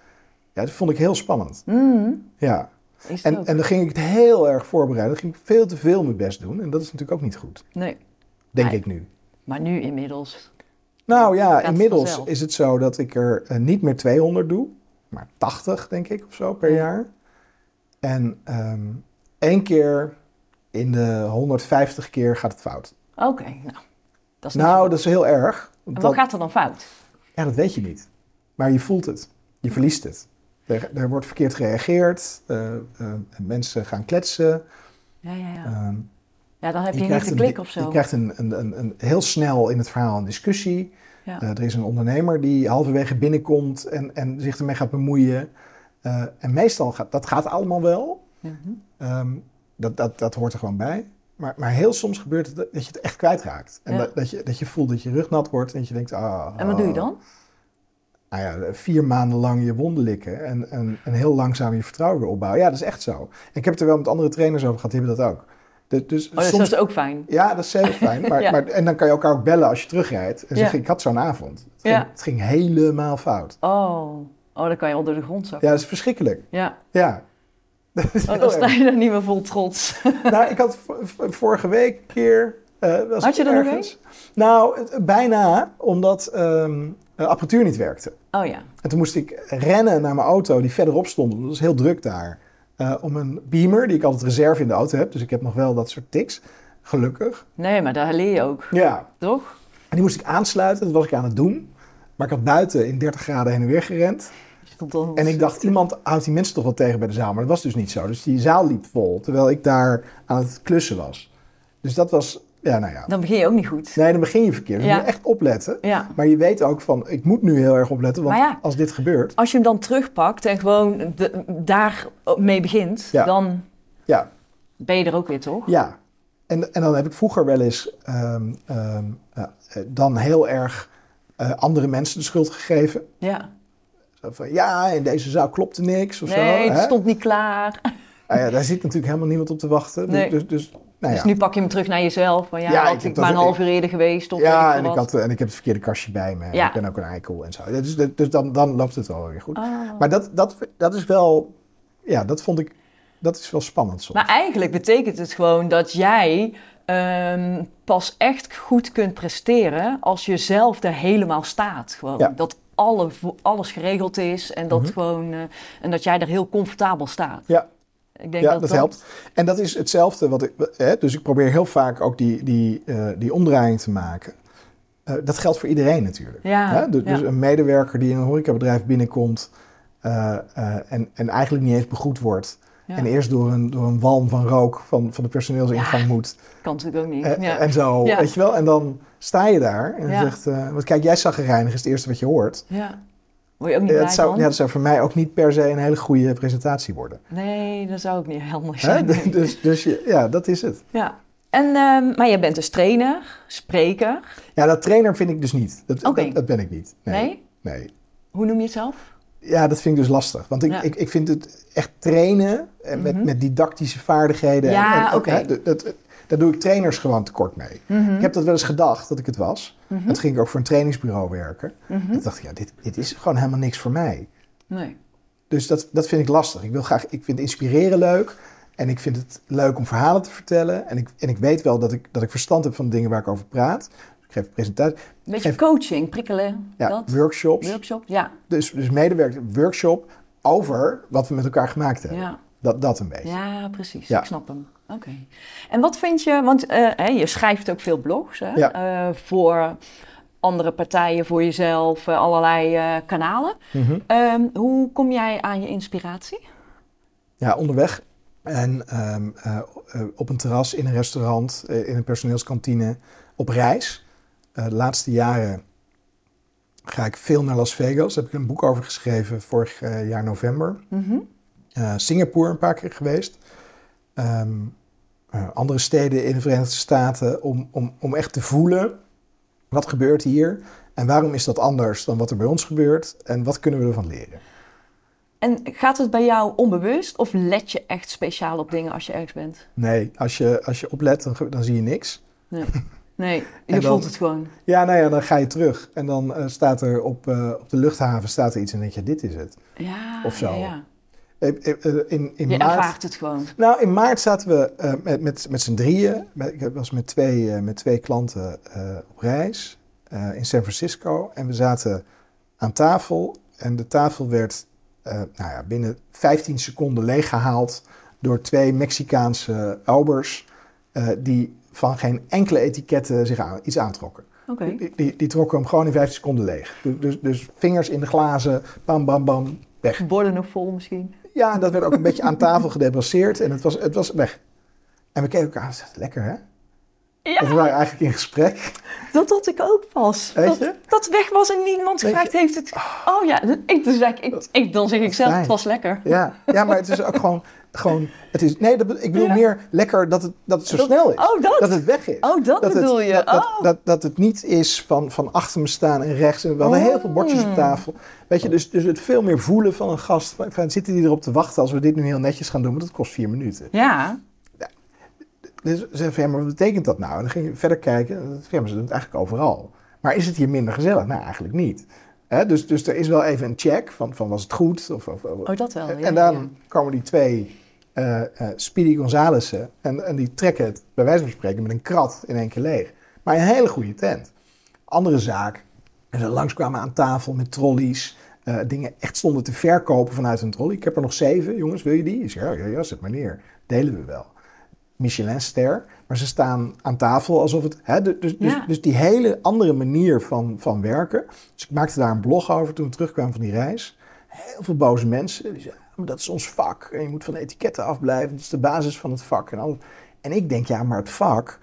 S1: ja, dat vond ik heel spannend.
S2: Mm,
S1: Ja. En, en dan ging ik het heel erg voorbereiden. Dan ging ik veel te veel mijn best doen. En dat is natuurlijk ook niet goed,
S2: Nee,
S1: denk ik nu.
S2: maar nu inmiddels.
S1: Nou ja,
S2: het
S1: inmiddels is het zo dat ik er eh, niet meer 200 doe, maar 80 denk ik of zo per
S2: Ja.
S1: jaar. En ehm, één keer in de 150 keer gaat het fout.
S2: Oké, nou. Dat is
S1: Nou,
S2: goed.
S1: dat is heel erg.
S2: En
S1: Dat-
S2: wat gaat er dan fout?
S1: Ja, dat weet je niet. Maar je voelt het. Je verliest het. Er, er wordt verkeerd gereageerd. eh, eh, mensen gaan kletsen.
S2: Ja, ja, ja.
S1: ehm,
S2: Ja, dan heb je, niet de
S1: een-
S2: klik of zo.
S1: Je krijgt een, een, een, een, heel snel in het verhaal een discussie.
S2: Ja.
S1: Eh, er is een ondernemer die halverwege binnenkomt en, en zich ermee gaat bemoeien. En meestal gaat dat gaat allemaal wel.
S2: Mhm.
S1: Ehm, dat, dat, dat hoort er gewoon bij. Maar, maar heel soms gebeurt het dat je het echt kwijtraakt. En
S2: Ja.
S1: dat, dat, je, dat je voelt dat je rug nat wordt en dat je denkt... Ah,
S2: En wat doe je dan?
S1: Nou ja, vier maanden lang je wonden likken en, en, en heel langzaam je vertrouwen weer opbouwen. Ja, dat is echt zo. Ik heb het er wel met andere trainers over gehad, die hebben dat ook. De- dus
S2: Oh, dus
S1: soms,
S2: dat is ook fijn.
S1: Ja, dat is heel fijn. Maar,
S2: Ja.
S1: maar, en dan kan je elkaar ook bellen als je terugrijdt en
S2: Ja.
S1: zeggen, ik had zo'n avond. Het ging,
S2: Ja.
S1: het ging helemaal fout.
S2: Oh. oh, dan kan je al door de grond zakken.
S1: Ja, dat is verschrikkelijk.
S2: Ja.
S1: Ja. Dat is
S2: Oh, dan sta je er niet meer vol trots.
S1: Nou, ik had vorige week een keer... eh, was
S2: Had je er nog
S1: ergens. Nou, het- bijna, omdat ehm apparatuur niet werkte.
S2: Oh ja.
S1: En toen moest ik rennen naar mijn auto die verderop stond. Het was heel druk daar. eh, om een beamer, die ik altijd reserve in de auto heb. Dus ik heb nog wel dat soort tics. Gelukkig.
S2: Nee, maar daar leer je ook,
S1: Ja.
S2: toch?
S1: En die moest ik aansluiten. Dat was ik aan het doen. Maar ik had buiten in 30 graden heen en weer gerend. En ik dacht, iemand houdt die mensen toch wel tegen bij de zaal. Maar dat was dus niet zo. Dus die zaal liep vol. Terwijl ik daar aan het klussen was. Dus dat was, ja nou ja.
S2: Dan begin je ook niet goed.
S1: Nee, dan begin je verkeerd. Dus je moet echt opletten.
S2: Ja.
S1: Maar je weet ook van, ik moet nu heel erg opletten. Want als dit gebeurt,
S2: Als je hem dan terugpakt en gewoon de, daar mee begint, dan
S1: ja,
S2: ben je er ook weer, toch?
S1: Ja, en, en dan heb ik vroeger wel eens ehm, ehm, eh, dan heel erg eh, andere mensen de schuld gegeven.
S2: Ja.
S1: Zo van, ja, in deze zaal klopte niks of
S2: Nee,
S1: zo.
S2: het
S1: hè?
S2: stond niet klaar.
S1: Nou ja, daar zit natuurlijk helemaal niemand op te wachten.
S2: Nee.
S1: Dus, dus, nou
S2: Dus nu pak je hem terug naar jezelf. Maar ja,
S1: Ja,
S2: had
S1: ik
S2: ik, maar een half uur eerder geweest. Of
S1: ja, en ik, had, en ik heb het verkeerde kastje bij me.
S2: Ja.
S1: Ik ben ook een eikel en zo. Dus, dus, dus dan, dan loopt het wel weer goed.
S2: Ah.
S1: Maar dat, dat, dat is wel, ja, dat vond ik, dat is wel spannend soms.
S2: Maar eigenlijk betekent het gewoon dat jij ehm, pas echt goed kunt presteren als je zelf er helemaal staat. Gewoon.
S1: Ja.
S2: Dat alle, alles geregeld is en dat,
S1: Mhm.
S2: gewoon, eh, en dat jij er heel comfortabel staat.
S1: Ja.
S2: Ik denk
S1: ja,
S2: dat,
S1: dat, helpt. En dat is hetzelfde wat ik. Hè, dus ik probeer heel vaak ook die, die, eh, die omdraaiing te maken. Eh, dat geldt voor iedereen natuurlijk.
S2: Ja,
S1: Hè? Dus,
S2: ja.
S1: dus een medewerker die in een horecabedrijf binnenkomt. eh, en, en eigenlijk niet eens begroet wordt.
S2: Ja.
S1: En eerst door een, door een walm van rook van, van de personeelsingang
S2: Ja.
S1: moet.
S2: Kan natuurlijk ook niet. Ja.
S1: En zo,
S2: Ja.
S1: weet je wel. En dan sta je daar en
S2: Ja.
S1: zegt... want kijk, jij zag reinig is het eerste wat je hoort.
S2: Word je ook niet
S1: Eh, zou, ja, dat zou voor mij ook niet per se een hele goede presentatie worden.
S2: Nee, dat zou ook niet helemaal zijn. nee.
S1: Dus, dus je, ja, dat is het.
S2: Ja. En, ehm, maar jij bent dus trainer, spreker.
S1: Ja, dat trainer vind ik dus niet. Dat,
S2: Oké.
S1: dat, dat ben ik niet.
S2: Nee.
S1: Nee. nee.
S2: Hoe noem je het zelf?
S1: Ja, dat vind ik dus lastig. Want ik,
S2: Ja.
S1: ik, ik vind het echt trainen en met,
S2: Mhm.
S1: met didactische vaardigheden.
S2: Ja, oké.
S1: dat, dat, daar doe ik trainers gewoon tekort mee.
S2: Mhm.
S1: Ik heb dat wel eens gedacht dat ik het was.
S2: Mhm.
S1: Toen ging ik ook voor een trainingsbureau werken.
S2: Mhm.
S1: Ik dacht, ja, dit, dit is gewoon helemaal niks voor mij.
S2: Nee.
S1: Dus dat, dat vind ik lastig. Ik, wil graag, ik vind inspireren leuk. En ik vind het leuk om verhalen te vertellen. En ik, en ik weet wel dat ik, dat ik verstand heb van de dingen waar ik over praat. Dus ik geef een presentatie.
S2: Een beetje
S1: Geef-
S2: coaching, prikkelen,
S1: Ja,
S2: dat.
S1: workshops.
S2: Workshop, ja.
S1: Dus, dus medewerker workshop over wat we met elkaar gemaakt hebben.
S2: Ja,
S1: Dat, dat een beetje.
S2: ja precies.
S1: Ja.
S2: Ik snap hem. Oké. En wat vind je, want eh, je schrijft ook veel blogs hè,
S1: Ja.
S2: eh, voor andere partijen, voor jezelf, eh, allerlei kanalen.
S1: Mhm.
S2: Ehm, hoe kom jij aan je inspiratie?
S1: Ja, onderweg. En ehm, eh, eh, op een terras, in een restaurant, in een personeelskantine, op reis. De laatste jaren ga ik veel naar Las Vegas. Daar heb ik een boek over geschreven vorig jaar november.
S2: Mhm.
S1: Eh, Singapore een paar keer geweest. Ehm, eh, andere steden in de Verenigde Staten om, om, om echt te voelen wat gebeurt hier en waarom is dat anders dan wat er bij ons gebeurt en wat kunnen we ervan leren.
S2: En gaat het bij jou onbewust of let je echt speciaal op dingen als je ergens bent?
S1: Nee, als je, als je oplet dan, dan zie je niks.
S2: Nee, nee je
S1: dan-
S2: voelt het gewoon.
S1: Ja, nou ja, dan ga je terug en dan eh, staat er op, op de luchthaven staat er iets en denk je, dit is het.
S2: Ja,
S1: Of zo.
S2: Ja, ja.
S1: Eh, eh, eh, In, in
S2: Je
S1: maart,
S2: ervaart het gewoon.
S1: Nou, in maart zaten we met, met, met z'n drieën. Met- Ik was met twee, met twee klanten op reis in San Francisco. En we zaten aan tafel. En de tafel werd nou ja, binnen 15 seconden leeggehaald door twee Mexicaanse eh, die van geen enkele etiketten zich aan, iets aantrokken. Die, die trokken hem gewoon in 15 seconden leeg. Dus, dus, dus vingers in de glazen, bam, bam, bam, weg.
S2: Borden nog vol misschien.
S1: Ja, en dat werd ook een beetje aan tafel gedebrasseerd en het was, het was weg. En we keken elkaar aan, lekker hè?
S2: Ja,
S1: Of we waren eigenlijk in gesprek.
S2: dat had ik ook pas.
S1: Weet
S2: dat,
S1: je?
S2: dat weg was en niemand gevraagd heeft het. Oh ja, ik, dus ik, ik, dan zeg ik zelf,
S1: Fijn.
S2: het was lekker.
S1: Ja, ja maar het is ook gewoon, gewoon het is, nee, dat, ik bedoel
S2: Ja.
S1: meer lekker dat het, dat het zo
S2: Dat-
S1: snel is.
S2: Oh, dat?
S1: Dat het weg is.
S2: Oh, dat,
S1: dat
S2: bedoel
S1: het,
S2: je. Oh.
S1: dat, dat het niet is van, van achter me staan en rechts. En we hadden heel veel bordjes op
S2: Mm.
S1: tafel. Weet je, dus, dus het veel meer voelen van een gast. Van, zitten die erop te wachten als we dit nu heel netjes gaan doen? Want dat kost vier minuten.
S2: ja,
S1: Dus ze zei van, ja, maar wat betekent dat nou? En dan ging je verder kijken. Ja, maar ze doen het eigenlijk overal. Maar is het hier minder gezellig? Nou, eigenlijk niet. Dus, dus er is wel even een check van, van was het goed? Of, of, of-
S2: oh dat wel. Ja,
S1: en dan
S2: ja.
S1: komen die twee eh, eh, Speedy Gonzalessen en, en die trekken het bij wijze van spreken met een krat in één keer leeg. Maar een hele goede tent. Andere zaak. En ze langskwamen aan tafel met trolleys. eh, dingen echt stonden te verkopen vanuit een trolley. Ik heb er nog zeven, jongens, wil je die? Ik zeg, ja, ja, ja, zet maar neer. Delen we wel. Michelinster, maar ze staan aan tafel alsof het... Hè, dus, dus,
S2: Ja.
S1: dus die hele andere manier van, van werken. Dus ik maakte daar een blog over toen we terugkwamen van die reis. Heel veel boze mensen. Die zeiden, maar dat is ons vak. En je moet van de etiketten afblijven. Dat is de basis van het vak. En, alles. en ik denk, ja, maar het vak...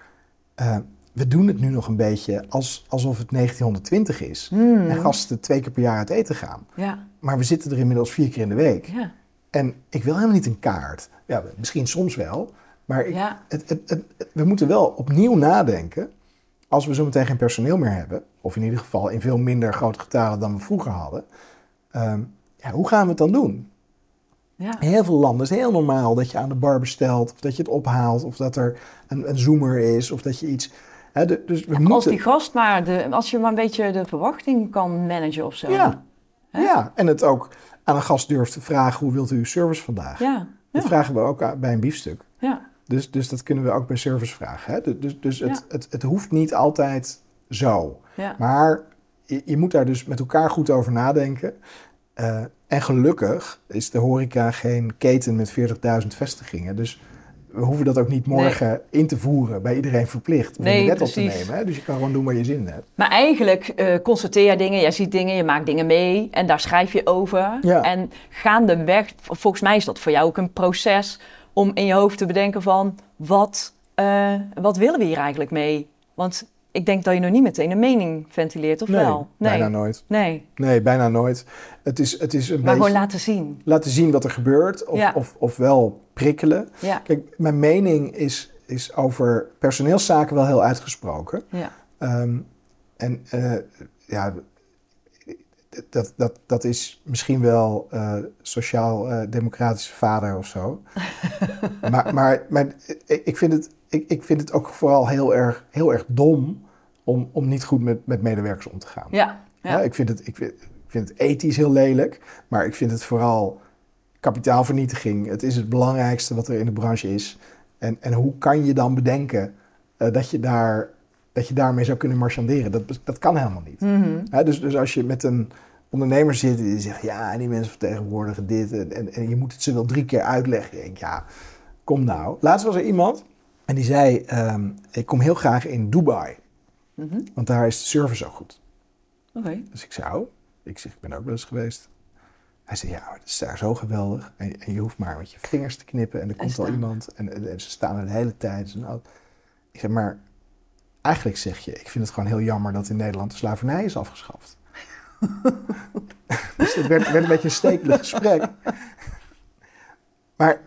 S1: eh, we doen het nu nog een beetje als, alsof het 1920 is.
S2: Hmm.
S1: En gasten twee keer per jaar uit eten gaan.
S2: Ja,
S1: Maar we zitten er inmiddels vier keer in de week.
S2: ja,
S1: En ik wil helemaal niet een kaart. Ja, misschien soms wel. Maar ik,
S2: ja.
S1: het, het, het- het- we moeten wel opnieuw nadenken. Als we zo meteen geen personeel meer hebben. Of in ieder geval in veel minder grote getalen dan we vroeger hadden. ehm, ja, hoe gaan we het dan doen?
S2: Ja.
S1: In heel veel landen is het heel normaal dat je aan de bar bestelt. Of dat je het ophaalt. Of dat er een, een zoomer is. Of dat je iets... Hè, de- dus we
S2: Als
S1: moeten...
S2: die gast maar, de, als je maar een beetje de verwachting kan managen of zo.
S1: Ja.
S2: Hè?
S1: Ja, en het ook aan een gast durft te vragen. Hoe wilt u uw service vandaag?
S2: Ja,
S1: Dat vragen we ook bij een biefstuk.
S2: ja.
S1: Dus, dus dat kunnen we ook bij service vragen. Hè? Dus, dus, het, het, het hoeft niet altijd zo. Maar je, je moet daar dus met elkaar goed over nadenken. Eh, en gelukkig is de horeca geen keten met 40.000 vestigingen. Dus we hoeven dat ook niet morgen in te voeren bij iedereen verplicht. Om
S2: Nee,
S1: de wet op te nemen. Hè? Dus je kan gewoon doen waar je zin in hebt.
S2: Maar eigenlijk eh constateer je dingen, jij ziet dingen, je maakt dingen mee en daar schrijf je over.
S1: Ja.
S2: En gaandeweg, volgens mij is dat voor jou ook een proces om in je hoofd te bedenken van wat, eh, wat willen we hier eigenlijk mee? Want ik denk dat je nog niet meteen een mening ventileert, of
S1: nee,
S2: wel? Nee,
S1: bijna nooit.
S2: nee.
S1: Nee, bijna nooit. Het is, het is een
S2: maar
S1: beetje
S2: gewoon laten zien.
S1: laten zien wat er gebeurt. Of,
S2: Ja.
S1: of, of wel prikkelen.
S2: Ja,
S1: Kijk, mijn mening is, is over personeelszaken wel heel uitgesproken.
S2: ja.
S1: Ehm, en eh, ja, dat, dat, dat is misschien wel eh, sociaal-democratische vader of zo. maar maar, maar ik, ik, vind het, ik, ik vind het ook vooral heel erg, heel erg dom om, om niet goed met, met medewerkers om te gaan.
S2: ja. ja.
S1: Ja, ik, vind het, ik, vind, ik vind het ethisch heel lelijk, maar ik vind het vooral kapitaalvernietiging. Het is het belangrijkste wat er in de branche is. En, en hoe kan je dan bedenken eh, dat, je daar, dat je daarmee zou kunnen marchanderen? Dat, dat kan helemaal niet.
S2: Mhm.
S1: Dus, dus als je met een ondernemer zit die zegt, ja, die mensen vertegenwoordigen dit en, en, en je moet het ze wel drie keer uitleggen. Ja, kom nou. Laatst was er iemand en die zei, ehm, ik kom heel graag in Dubai,
S2: Mhm.
S1: want daar is de service zo goed.
S2: Oké.
S1: Dus ik zei, oh, ik zeg, ik ben ook wel eens geweest. Hij zei, ja, maar het is daar zo geweldig. En, en je hoeft maar met je vingers te knippen en er komt al
S2: staan.
S1: iemand. En, en- en ze staan er de hele tijd. Nou, ik zeg, maar eigenlijk zeg je, ik vind het gewoon heel jammer dat in Nederland de slavernij is afgeschaft. dus het werd, werd een beetje een stekelig gesprek. Maar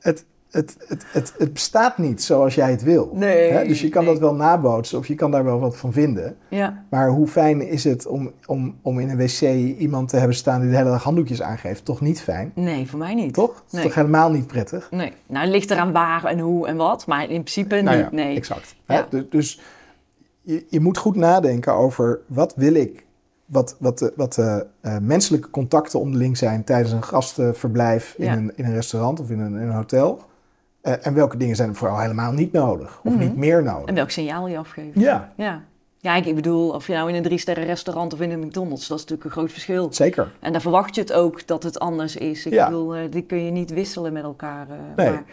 S1: het, het, het, het, het bestaat niet zoals jij het wil.
S2: Nee,
S1: Hè? Dus je kan
S2: nee.
S1: dat wel nabootsen of je kan daar wel wat van vinden.
S2: Ja.
S1: Maar hoe fijn is het om, om, om in een wc iemand te hebben staan die de hele dag handdoekjes aangeeft? Toch niet fijn?
S2: Nee, voor mij niet.
S1: Toch? Dat is
S2: Nee.
S1: toch helemaal niet prettig?
S2: Nee. Nou, het ligt eraan waar en hoe en wat, maar in principe
S1: Nou
S2: niet.
S1: ja,
S2: nee.
S1: exact.
S2: Ja.
S1: Hè? Dus, dus je, je moet goed nadenken over wat wil ik, wat, wat, de, wat de eh, menselijke contacten onderling zijn tijdens een gastenverblijf in, een, in een restaurant of in een, in een hotel. Eh, en welke dingen zijn er vooral helemaal niet nodig of
S2: Mhm.
S1: niet meer nodig.
S2: En welk signaal je afgeeft.
S1: Ja,
S2: Ja. Ja, ik bedoel, of je nou in een drie-sterren restaurant of in een McDonald's, dat is natuurlijk een groot verschil.
S1: zeker.
S2: En daar verwacht je het ook dat het anders is. Ik
S1: Ja.
S2: bedoel, eh, die kun je niet wisselen met elkaar. eh,
S1: Nee.
S2: maar,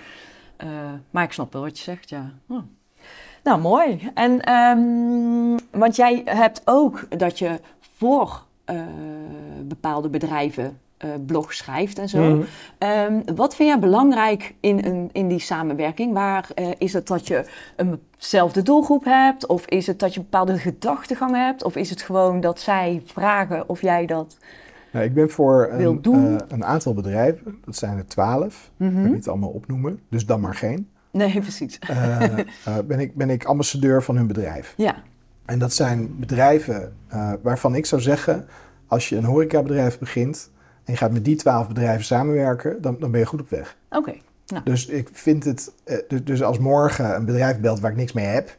S2: maar ik snap wel wat je zegt, ja. Hm. Nou, mooi. En, ehm, want jij hebt ook dat je voor bepaalde bedrijven eh blog schrijft en zo.
S1: Mhm.
S2: Ehm, wat vind jij belangrijk in, een, in die samenwerking? Waar eh, is het dat je eenzelfde doelgroep hebt? Of is het dat je een bepaalde gedachtegang hebt? Of is het gewoon dat zij vragen of jij dat...
S1: Nou, ik ben voor een, eh, een aantal bedrijven, dat zijn er twaalf, ik
S2: Mhm.
S1: ga niet allemaal opnoemen, dus dan maar geen.
S2: Nee, precies.
S1: Ben, ik, ben ik ambassadeur van hun bedrijf.
S2: Ja,
S1: En dat zijn bedrijven waarvan ik zou zeggen, als je een horecabedrijf begint en je gaat met die twaalf bedrijven samenwerken, dan, dan ben je goed op weg.
S2: oké.
S1: Dus ik vind het, eh, dus, dus als morgen een bedrijf belt waar ik niks mee heb,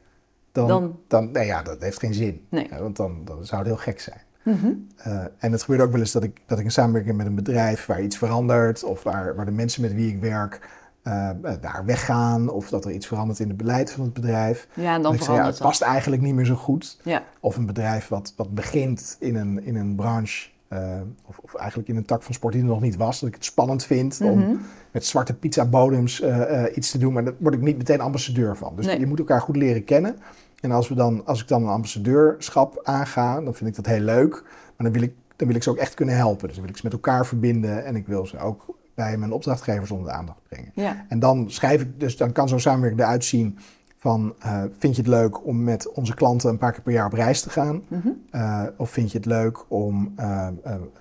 S1: dan,
S2: Dan-
S1: dan, nee, ja, dat heeft geen zin.
S2: Nee.
S1: Ja, want dan, dan zou het heel gek zijn.
S2: Mhm.
S1: Eh, en het gebeurt ook wel eens dat ik, dat ik een samenwerking met een bedrijf waar iets verandert, of waar, waar de mensen met wie ik werk eh, daar weggaan, of dat er iets verandert in het beleid van het bedrijf.
S2: Ja, en dan
S1: ik zeg, ja,
S2: verandert
S1: het past eigenlijk niet meer zo goed.
S2: Ja,
S1: Of een bedrijf wat, wat begint in een, in een branche, eh, of, of eigenlijk in een tak van sport die er nog niet was, dat ik het spannend vind
S2: Mhm.
S1: om met zwarte pizzabodems eh, eh, iets te doen, maar daar word ik niet meteen ambassadeur van. Dus
S2: Nee.
S1: je moet elkaar goed leren kennen. En als, we dan, als ik dan een ambassadeurschap aanga, dan vind ik dat heel leuk. Maar dan wil ik, dan wil ik ze ook echt kunnen helpen. Dus dan wil ik ze met elkaar verbinden en ik wil ze ook bij mijn opdrachtgevers onder de aandacht brengen.
S2: ja.
S1: En dan schrijf ik, dus dan kan zo'n samenwerking eruit zien van, eh, vind je het leuk om met onze klanten een paar keer per jaar op reis te gaan?
S2: Mhm.
S1: Eh, of vind je het leuk om eh,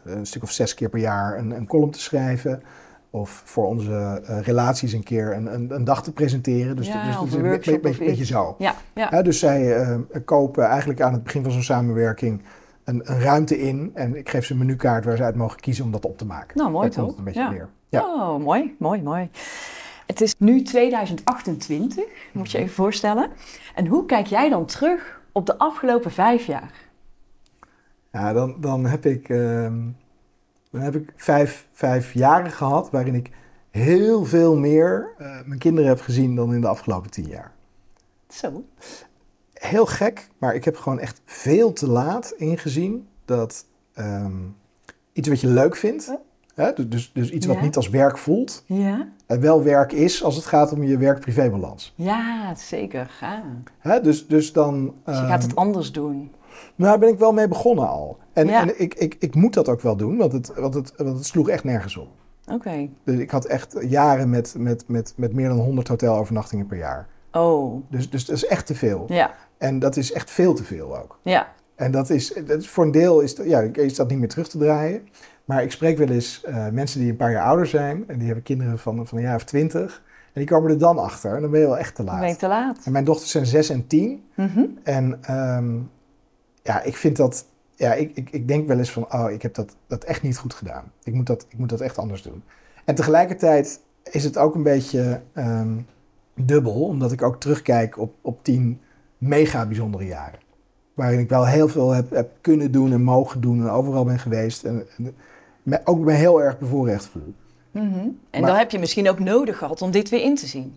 S1: een stuk of zes keer per jaar een, een column te schrijven? Of voor onze relaties een keer een, een, een dag te presenteren. Dus,
S2: Ja,
S1: dus is
S2: een
S1: beetje, zo.
S2: Ja,
S1: dus zij kopen eigenlijk aan het begin van zo'n samenwerking een, een ruimte in. En ik geef ze een menukaart waar ze uit mogen kiezen om dat op te maken.
S2: Nou, mooi
S1: komt
S2: toch?
S1: een beetje
S2: Ja.
S1: neer. Ja.
S2: Oh, mooi, mooi, mooi. Het is nu 2028, moet je even voorstellen. En hoe kijk jij dan terug op de afgelopen vijf jaar?
S1: Ja, dan, dan heb ik, ehm, dan heb ik vijf, vijf jaren gehad waarin ik heel veel meer eh, mijn kinderen heb gezien dan in de afgelopen tien jaar.
S2: Zo.
S1: Heel gek, maar ik heb gewoon echt veel te laat ingezien dat ehm, iets wat je leuk vindt, Hè? Dus, dus, dus iets wat
S2: Ja.
S1: niet als werk voelt,
S2: Ja?
S1: en wel werk is als het gaat om je werk-privébalans.
S2: Ja, zeker. Ja.
S1: Hè? Dus, dus dan...
S2: Dus je gaat
S1: ehm,
S2: het anders doen.
S1: Nou, daar ben ik wel mee begonnen al. En,
S2: Ja.
S1: en ik, ik, ik moet dat ook wel doen, want het, want het, want het sloeg echt nergens op.
S2: Oké.
S1: Dus ik had echt jaren met, met, met, met meer dan 100 hotelovernachtingen per jaar.
S2: Oh.
S1: Dus, dus dat is echt te veel.
S2: Ja.
S1: En dat is echt veel te veel ook.
S2: Ja.
S1: En dat is, dat is voor een deel is, dat- ja, is dat niet meer terug te draaien. Maar ik spreek wel eens eh, mensen die een paar jaar ouder zijn. En die hebben kinderen van, van een jaar of twintig. En die komen er dan achter. En dan ben je wel echt te laat.
S2: ben ik te laat.
S1: En mijn dochters zijn zes en tien.
S2: Mhm.
S1: En ehm, ja, ik vind dat... Ja, ik, ik, ik denk wel eens van... Oh, ik heb dat, dat echt niet goed gedaan. Ik moet, dat, ik moet dat echt anders doen. En tegelijkertijd is het ook een beetje ehm, dubbel. Omdat ik ook terugkijk op, op tien mega bijzondere jaren. Waarin ik wel heel veel heb, heb kunnen doen en mogen doen. En overal ben geweest. En, en me, ook me heel erg bevoorrecht voel.
S2: Mhm. En
S1: Maar-
S2: dat heb je misschien ook nodig gehad om dit weer in te zien.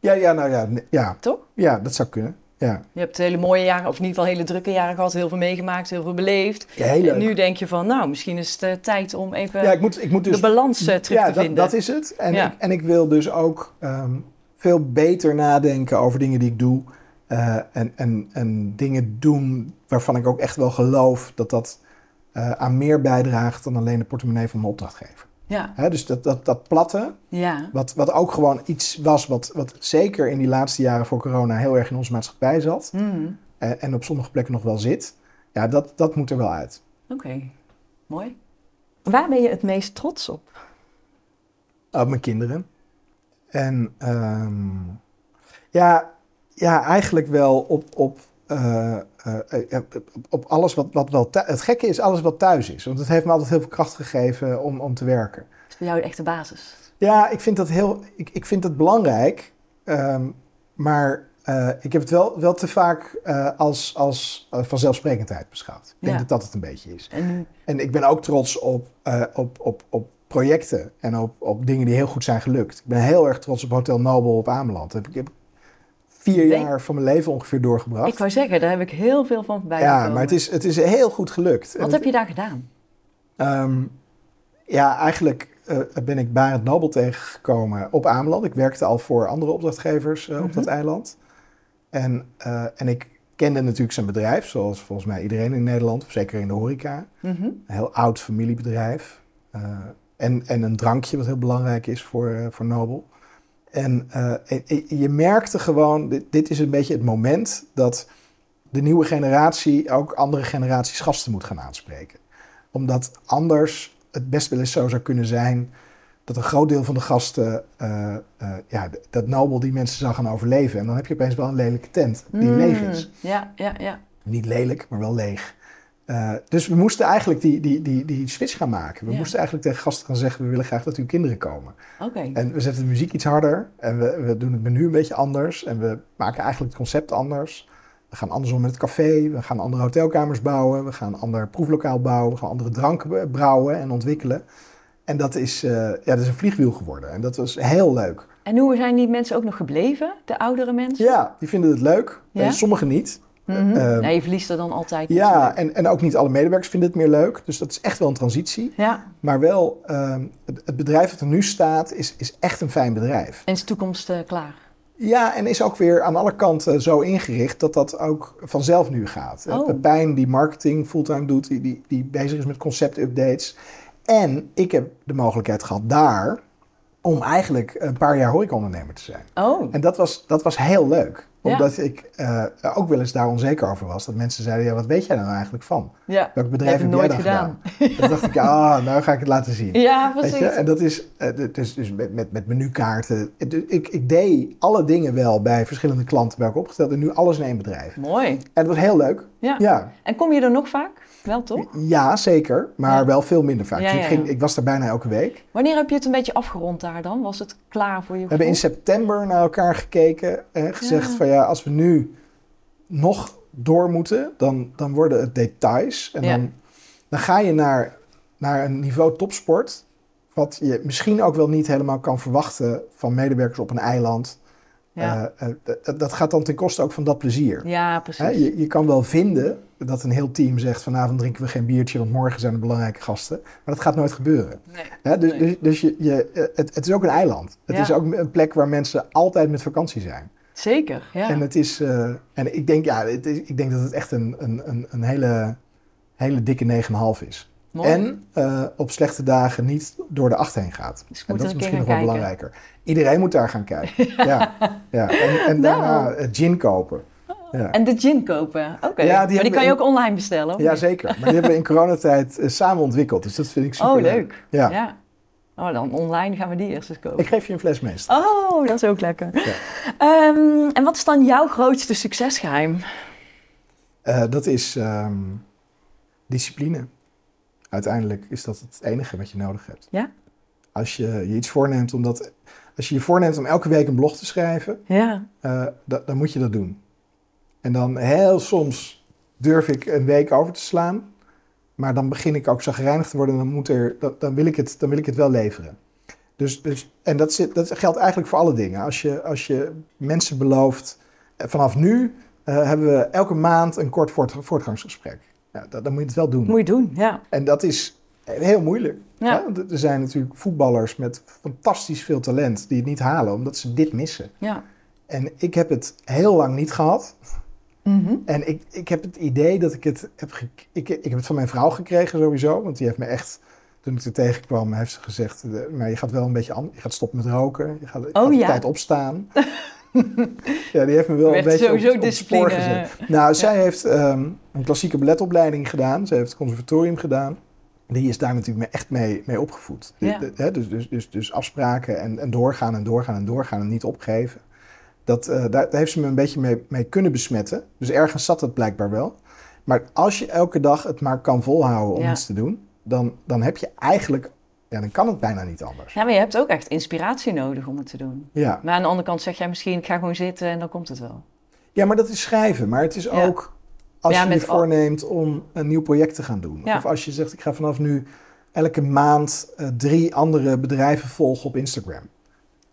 S1: Ja, ja, nou ja. Ja,
S2: Toch?
S1: ja dat zou kunnen. Ja,
S2: Je hebt hele mooie jaren, of in ieder geval hele drukke jaren gehad. Heel veel meegemaakt, heel veel beleefd.
S1: ja heel.
S2: En nu denk je van, nou, misschien is het eh, tijd om even
S1: ja, ik moet, ik moet dus
S2: de balans eh, terug
S1: ja,
S2: te
S1: dat,
S2: vinden.
S1: dat is het. En, ik, en ik wil dus ook ehm, veel beter nadenken over dingen die ik doe. eh, en, en, en dingen doen waarvan ik ook echt wel geloof dat dat eh, aan meer bijdraagt dan alleen de portemonnee van mijn opdrachtgever.
S2: Ja,
S1: dus dat, dat, dat platte,
S2: ja.
S1: wat, wat ook gewoon iets was wat, wat zeker in die laatste jaren voor corona heel erg in onze maatschappij zat.
S2: Mhm.
S1: eh, en op sommige plekken nog wel zit. Ja, dat, dat moet er wel uit.
S2: Oké, mooi. Waar ben je het meest trots op?
S1: Op mijn kinderen. En ehm, ja, ja, eigenlijk wel op, op, eh, eh, eh, op, alles wat, wat wel thuis... Het gekke is alles wat thuis is. Want het heeft me altijd heel veel kracht gegeven om, om te werken.
S2: Dat is voor jou de echte basis.
S1: Ja, ik vind dat heel... Ik, ik vind dat belangrijk. ehm, maar ik heb het wel, wel te vaak als, als vanzelfsprekendheid beschouwd. Ik denk dat dat het een beetje is.
S2: En
S1: En ik ben ook trots op, op, op, op projecten en op, op dingen die heel goed zijn gelukt. Ik ben heel erg trots op Hotel Nobel op Ameland. Daar heb ik heb vier
S2: Nee.
S1: jaar van mijn leven ongeveer doorgebracht.
S2: ik wou zeggen, daar heb ik heel veel van bij
S1: ja, maar het is, het is heel goed gelukt.
S2: Wat
S1: En
S2: heb je daar gedaan?
S1: Ehm, ja, eigenlijk eh, ben ik Barend Nobel tegengekomen op Ameland. Ik werkte al voor andere opdrachtgevers eh, op
S2: Mhm.
S1: dat eiland. En, eh, en ik kende natuurlijk zijn bedrijf, zoals volgens mij iedereen in Nederland, of zeker in de horeca.
S2: Mhm.
S1: Een heel oud familiebedrijf. En, en een drankje wat heel belangrijk is voor, voor Nobel. En eh, en- je merkte gewoon, dit, dit is een beetje het moment dat de nieuwe generatie ook andere generaties gasten moet gaan aanspreken. Omdat anders het best wel eens zo zou kunnen zijn dat een groot deel van de gasten, eh, eh, ja, dat Nobel die mensen zou gaan overleven. En dan heb je opeens wel een lelijke tent die
S2: Mm,
S1: leeg is.
S2: Ja, ja, ja.
S1: Niet lelijk, maar wel leeg. Eh, dus we moesten eigenlijk die, die, die, die switch gaan maken. We
S2: Ja.
S1: moesten eigenlijk tegen gasten gaan zeggen: we willen graag dat uw kinderen komen.
S2: Oké.
S1: En we zetten de muziek iets harder. En we, we doen het menu een beetje anders. En we maken eigenlijk het concept anders. We gaan anders om met het café. We gaan andere hotelkamers bouwen. We gaan een ander proeflokaal bouwen. We gaan andere dranken brouwen en ontwikkelen. En dat is, eh, ja, dat is een vliegwiel geworden. En dat was heel leuk.
S2: En hoe zijn die mensen ook nog gebleven, de oudere mensen?
S1: Ja, die vinden het leuk.
S2: Ja?
S1: En sommigen niet.
S2: Mhm.
S1: Eh,
S2: ja, je verliest er dan altijd.
S1: Ja,
S2: natuurlijk.
S1: en, en ook niet alle medewerkers vinden het meer leuk. Dus dat is echt wel een transitie.
S2: ja.
S1: Maar wel, ehm, het, het bedrijf dat er nu staat, is, is echt een fijn bedrijf.
S2: En is de toekomst eh, klaar?
S1: Ja, en is ook weer aan alle kanten zo ingericht dat dat ook vanzelf nu gaat.
S2: Oh.
S1: Pepijn, die marketing fulltime doet, die, die, die bezig is met concept-updates. En ik heb de mogelijkheid gehad daar om eigenlijk een paar jaar horecaondernemer te zijn.
S2: Oh,
S1: En dat was, dat was heel leuk.
S2: Ja.
S1: Omdat ik eh, ook wel eens daar onzeker over was. Dat mensen zeiden, ja, wat weet jij nou eigenlijk van?
S2: ja.
S1: Welk bedrijf
S2: Heb
S1: jij
S2: nooit gedaan.
S1: Dan dacht ik, ah, nou ga ik het laten zien.
S2: Ja, precies.
S1: je? En dat is eh, dus, dus met, met, met menukaarten. Ik, ik deed alle dingen wel bij verschillende klanten bij elkaar opgesteld. En nu alles in één bedrijf.
S2: Mooi.
S1: En het was heel leuk.
S2: Ja.
S1: Ja,
S2: En kom je er nog vaak? Wel toch?
S1: ja zeker. Maar
S2: Ja.
S1: wel veel minder vaak.
S2: Ja,
S1: Dus ik, ging, ik was daar bijna elke week.
S2: Wanneer heb je het een beetje afgerond daar dan? Was het klaar voor je
S1: We hebben in september naar elkaar gekeken. En gezegd van ja, als we nu nog door moeten, dan, dan worden het details. En dan, dan ga je naar, naar een niveau topsport. Wat je misschien ook wel niet helemaal kan verwachten van medewerkers op een eiland.
S2: Ja.
S1: eh, eh, dat- dat gaat dan ten koste ook van dat plezier.
S2: Ja, precies.
S1: Hè, je, je kan wel vinden dat een heel team zegt vanavond drinken we geen biertje, want morgen zijn er belangrijke gasten. Maar dat gaat nooit gebeuren.
S2: Nee.
S1: Dus
S2: Nee.
S1: dus, dus je, je, eh, het, het is ook een eiland. Het
S2: Ja.
S1: is ook een plek waar mensen altijd met vakantie zijn.
S2: Zeker, ja.
S1: En, het is, eh, en ik, denk, ja, het is, ik denk dat het echt een, een, een, een hele, hele dikke 9,5 is.
S2: Mooi.
S1: En eh, op slechte dagen niet door de acht heen gaat.
S2: Dus
S1: En dat is misschien nog wel
S2: kijken.
S1: belangrijker. Iedereen moet daar gaan kijken. ja. Ja. En, en
S2: Nou.
S1: daarna gin kopen. Ja.
S2: En de gin kopen. Oké.
S1: Ja,
S2: maar die kan je
S1: in-
S2: ook online bestellen. of
S1: Ja,
S2: niet?
S1: zeker. Maar die hebben we in coronatijd eh, samen ontwikkeld. Dus dat vind ik super
S2: Oh, leuk.
S1: Ja.
S2: Ja. Oh, dan online gaan we die eerst eens kopen.
S1: Ik geef je een fles meester.
S2: Oh, dat is ook lekker.
S1: Ja.
S2: Ehm, en wat is dan jouw grootste succesgeheim?
S1: Eh, dat is ehm, discipline. Uiteindelijk is dat het enige wat je nodig hebt.
S2: Ja?
S1: Als je je iets voorneemt om dat, als je je voorneemt om elke week een blog te schrijven,
S2: Ja.
S1: eh, da- dan moet je dat doen. En dan heel soms durf ik een week over te slaan, maar dan begin ik ook zagrijnig te worden en dan, moet er, dan, dan, wil ik het, dan wil ik het wel leveren. Dus, dus, en dat, zit, dat geldt eigenlijk voor alle dingen. Als je, als je mensen belooft, eh, vanaf nu eh, hebben we elke maand een kort voort, voortgangsgesprek. Ja, dat, dan moet je het wel doen.
S2: Moet je doen, ja.
S1: En dat is heel moeilijk.
S2: Ja.
S1: Er zijn natuurlijk voetballers met fantastisch veel talent die het niet halen omdat ze dit missen.
S2: Ja.
S1: En ik heb het heel lang niet gehad.
S2: Mhm.
S1: En ik, ik heb het idee dat ik het heb... Ik, ik heb het van mijn vrouw gekregen sowieso. Want die heeft me echt... Toen ik er tegenkwam, heeft ze gezegd... eh, Maar je gaat wel een beetje... Je gaat stoppen met roken. Je gaat, je
S2: Oh,
S1: gaat op
S2: ja.
S1: tijd opstaan. ja, die heeft me wel
S2: Werd
S1: een beetje
S2: sowieso
S1: op, op het spoor
S2: discipline.
S1: gezet. Nou, zij heeft ehm, een klassieke balletopleiding gedaan. Ze heeft het conservatorium gedaan. Die is daar natuurlijk echt mee, mee opgevoed.
S2: Ja.
S1: De- de- dus, dus, dus, dus afspraken en, en doorgaan en doorgaan en doorgaan en niet opgeven. Dat, eh, daar, daar heeft ze me een beetje mee, mee kunnen besmetten. Dus ergens zat het blijkbaar wel. Maar als je elke dag het maar kan volhouden om
S2: Ja.
S1: iets te doen, dan, dan heb je eigenlijk, ja, dan kan het bijna niet anders.
S2: Ja, maar je hebt ook echt inspiratie nodig om het te doen.
S1: Ja,
S2: Maar aan de andere kant zeg jij misschien, ik ga gewoon zitten en dan komt het wel.
S1: ja maar dat is schrijven. Maar het is
S2: Ja.
S1: ook als
S2: Ja,
S1: je je voorneemt om een nieuw project te gaan doen.
S2: Ja.
S1: Of als je zegt, ik ga vanaf nu elke maand eh, drie andere bedrijven volgen op Instagram.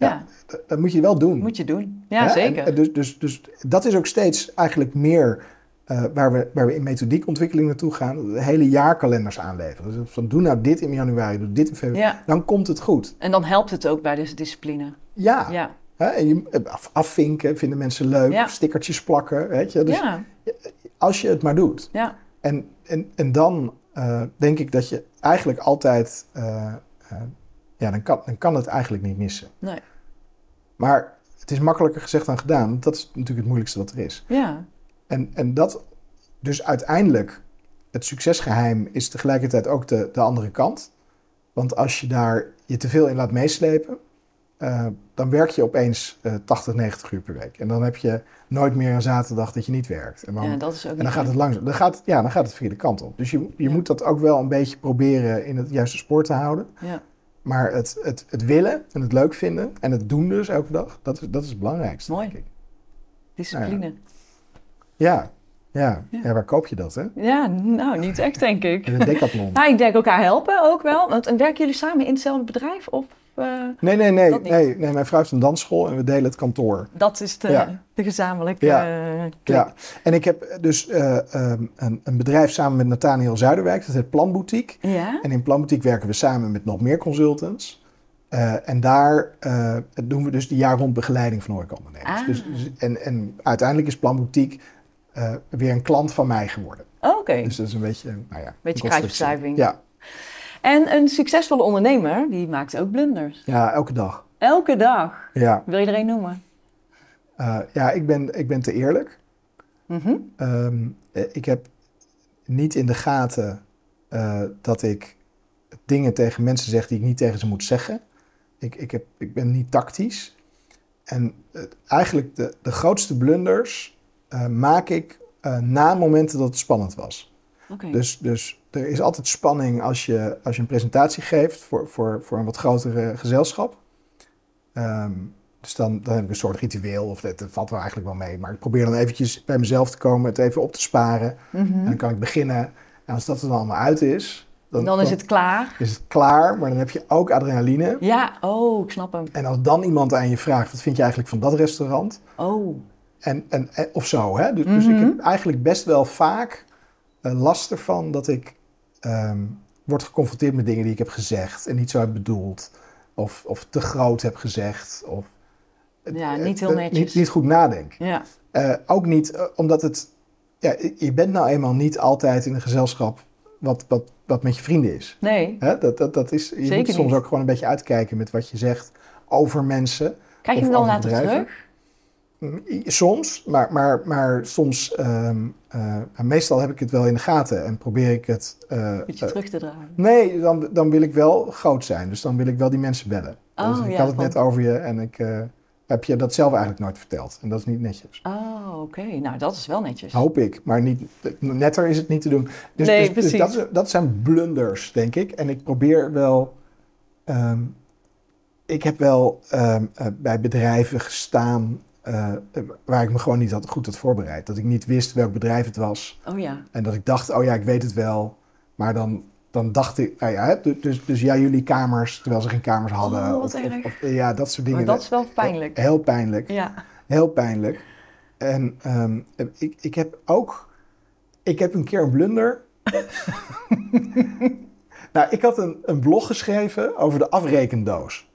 S1: Ja.
S2: Ja,
S1: Dat, moet je wel doen.
S2: moet je doen. Ja, zeker.
S1: En, dus, dus, dus dat is ook steeds eigenlijk meer eh, waar, we, waar we in methodiekontwikkeling naartoe gaan. Hele jaarkalenders aanleveren. Dus van doe nou dit in januari, doe dit in februari.
S2: ja.
S1: Dan komt het goed.
S2: En dan helpt het ook bij deze discipline.
S1: Ja.
S2: Ja.
S1: Hè? En je, eh, af, afvinken vinden mensen leuk. Stickertjes plakken. Weet je? Dus
S2: ja,
S1: als je het maar doet.
S2: ja.
S1: En, en, en dan eh, denk ik dat je eigenlijk altijd... ja, dan kan, dan kan het eigenlijk niet missen.
S2: Nee.
S1: Maar het is makkelijker gezegd dan gedaan. want Dat is natuurlijk het moeilijkste wat er is.
S2: Ja,
S1: En, en dat, dus uiteindelijk, het succesgeheim is tegelijkertijd ook de, de andere kant. Want als je daar je te veel in laat meeslepen, eh, dan werk je opeens eh 80, 90 uur per week. En dan heb je nooit meer een zaterdag dat je niet werkt. En dan,
S2: ja, dat is ook
S1: en dan gaat het langzaam. Dan gaat, ja, dan gaat het verkeerde kant op. Dus je, je
S2: Ja.
S1: moet dat ook wel een beetje proberen in het juiste spoor te houden.
S2: Ja,
S1: Maar het, het, het willen en het leuk vinden en het doen dus elke dag, dat is, dat is het belangrijkste.
S2: Mooi.
S1: Denk ik.
S2: discipline.
S1: Ja, ja.
S2: Ja.
S1: ja, waar koop je dat, hè?
S2: Ja, nou, niet echt, denk ik.
S1: In een decathlon.
S2: Nou, ik denk elkaar helpen ook wel. Want en werken jullie samen in hetzelfde bedrijf? Of eh,
S1: Nee, nee, nee, nee, nee. Mijn vrouw heeft een dansschool en we delen het kantoor.
S2: dat is de,
S1: Ja.
S2: de gezamenlijke
S1: Ja.
S2: eh?
S1: Ja, en ik heb dus eh, ehm, een, een bedrijf samen met Nathaniel Zuiderwijk, dat heet Planboutique.
S2: Ja?
S1: En in Planboutique werken we samen met nog meer consultants. Eh, en daar eh, doen we dus de jaar rond begeleiding van horecaondernemers.
S2: Ah.
S1: Dus, dus- en, en uiteindelijk is Planboutique eh, weer een klant van mij geworden.
S2: Oh, Oké.
S1: Dus dat is een beetje, nou ja, een
S2: Beetje kruisbestuiving.
S1: Ja,
S2: En een succesvolle ondernemer, die maakt ook blunders.
S1: ja, elke dag.
S2: Elke dag.
S1: Ja,
S2: Wil je er een noemen?
S1: Eh, ja ik, ben, ik ben te eerlijk. Eh, ik heb niet in de gaten eh, dat ik dingen tegen mensen zeg die ik niet tegen ze moet zeggen. Ik, ik, heb, ik ben niet tactisch. En eigenlijk de, de grootste blunders maak ik na momenten dat het spannend was. Dus, dus er is altijd spanning als je, als je een presentatie geeft voor, voor, voor een wat grotere gezelschap. Ehm, dus dan, dan heb ik een soort ritueel, of dat, dat valt wel eigenlijk wel mee. Maar ik probeer dan eventjes bij mezelf te komen, het even op te sparen.
S2: Mhm.
S1: En dan kan ik beginnen. En als dat er dan allemaal uit is,
S2: Dan, is het klaar.
S1: is het klaar, maar dan heb je ook adrenaline.
S2: Ja, oh, ik snap hem.
S1: En als dan iemand aan je vraagt, wat vind je eigenlijk van dat restaurant?
S2: Oh,
S1: En, en, en- of zo, hè? Dus, dus ik
S2: Mhm.
S1: heb eigenlijk best wel vaak last ervan dat ik ehm, word geconfronteerd met dingen die ik heb gezegd en niet zo heb bedoeld. Of, of te groot heb gezegd. Of,
S2: Ja,
S1: eh,
S2: niet heel
S1: eh,
S2: netjes.
S1: Niet, niet goed nadenk.
S2: ja.
S1: Eh, ook niet eh, omdat het. Ja, je bent nou eenmaal niet altijd in een gezelschap wat, wat, wat met je vrienden is.
S2: Nee.
S1: Hè? Dat, dat, dat is je
S2: Zeker
S1: moet soms
S2: niet.
S1: ook gewoon een beetje uitkijken met wat je zegt over mensen.
S2: Krijg je hem dan later terug?
S1: Mm, Soms, maar, maar, maar soms, ehm, eh, meestal heb ik het wel in de gaten en probeer ik het. eh,
S2: Beetje
S1: eh,
S2: terug te dragen.
S1: nee, dan, dan wil ik wel groot zijn. Dus dan wil ik wel die mensen bellen.
S2: Oh,
S1: dus ik
S2: ja,
S1: had het
S2: van-
S1: net over je en ik heb je dat zelf eigenlijk nooit verteld. En dat is niet netjes.
S2: Oh, oké. Nou, dat is wel netjes.
S1: Hoop ik, maar niet, netter is het niet te doen. Dus,
S2: Nee,
S1: dus, dus
S2: precies.
S1: dat, dat zijn blunders, denk ik. En ik probeer wel. ehm, ik heb wel ehm, eh, bij bedrijven gestaan eh, waar ik me gewoon niet had, goed had voorbereid. Dat ik niet wist welk bedrijf het was.
S2: Oh ja.
S1: En dat ik dacht, oh ja, ik weet het wel. Maar dan, dan dacht ik, nou ja, dus, dus ja, jullie kamers, terwijl ze geen kamers hadden.
S2: Oh,
S1: of- ja, dat soort dingen.
S2: Maar dat is wel pijnlijk.
S1: Heel pijnlijk.
S2: Ja.
S1: Heel pijnlijk. En ehm, ik, ik heb ook... Ik heb een keer een blunder. nou, ik had een, een blog geschreven over de afrekendoos.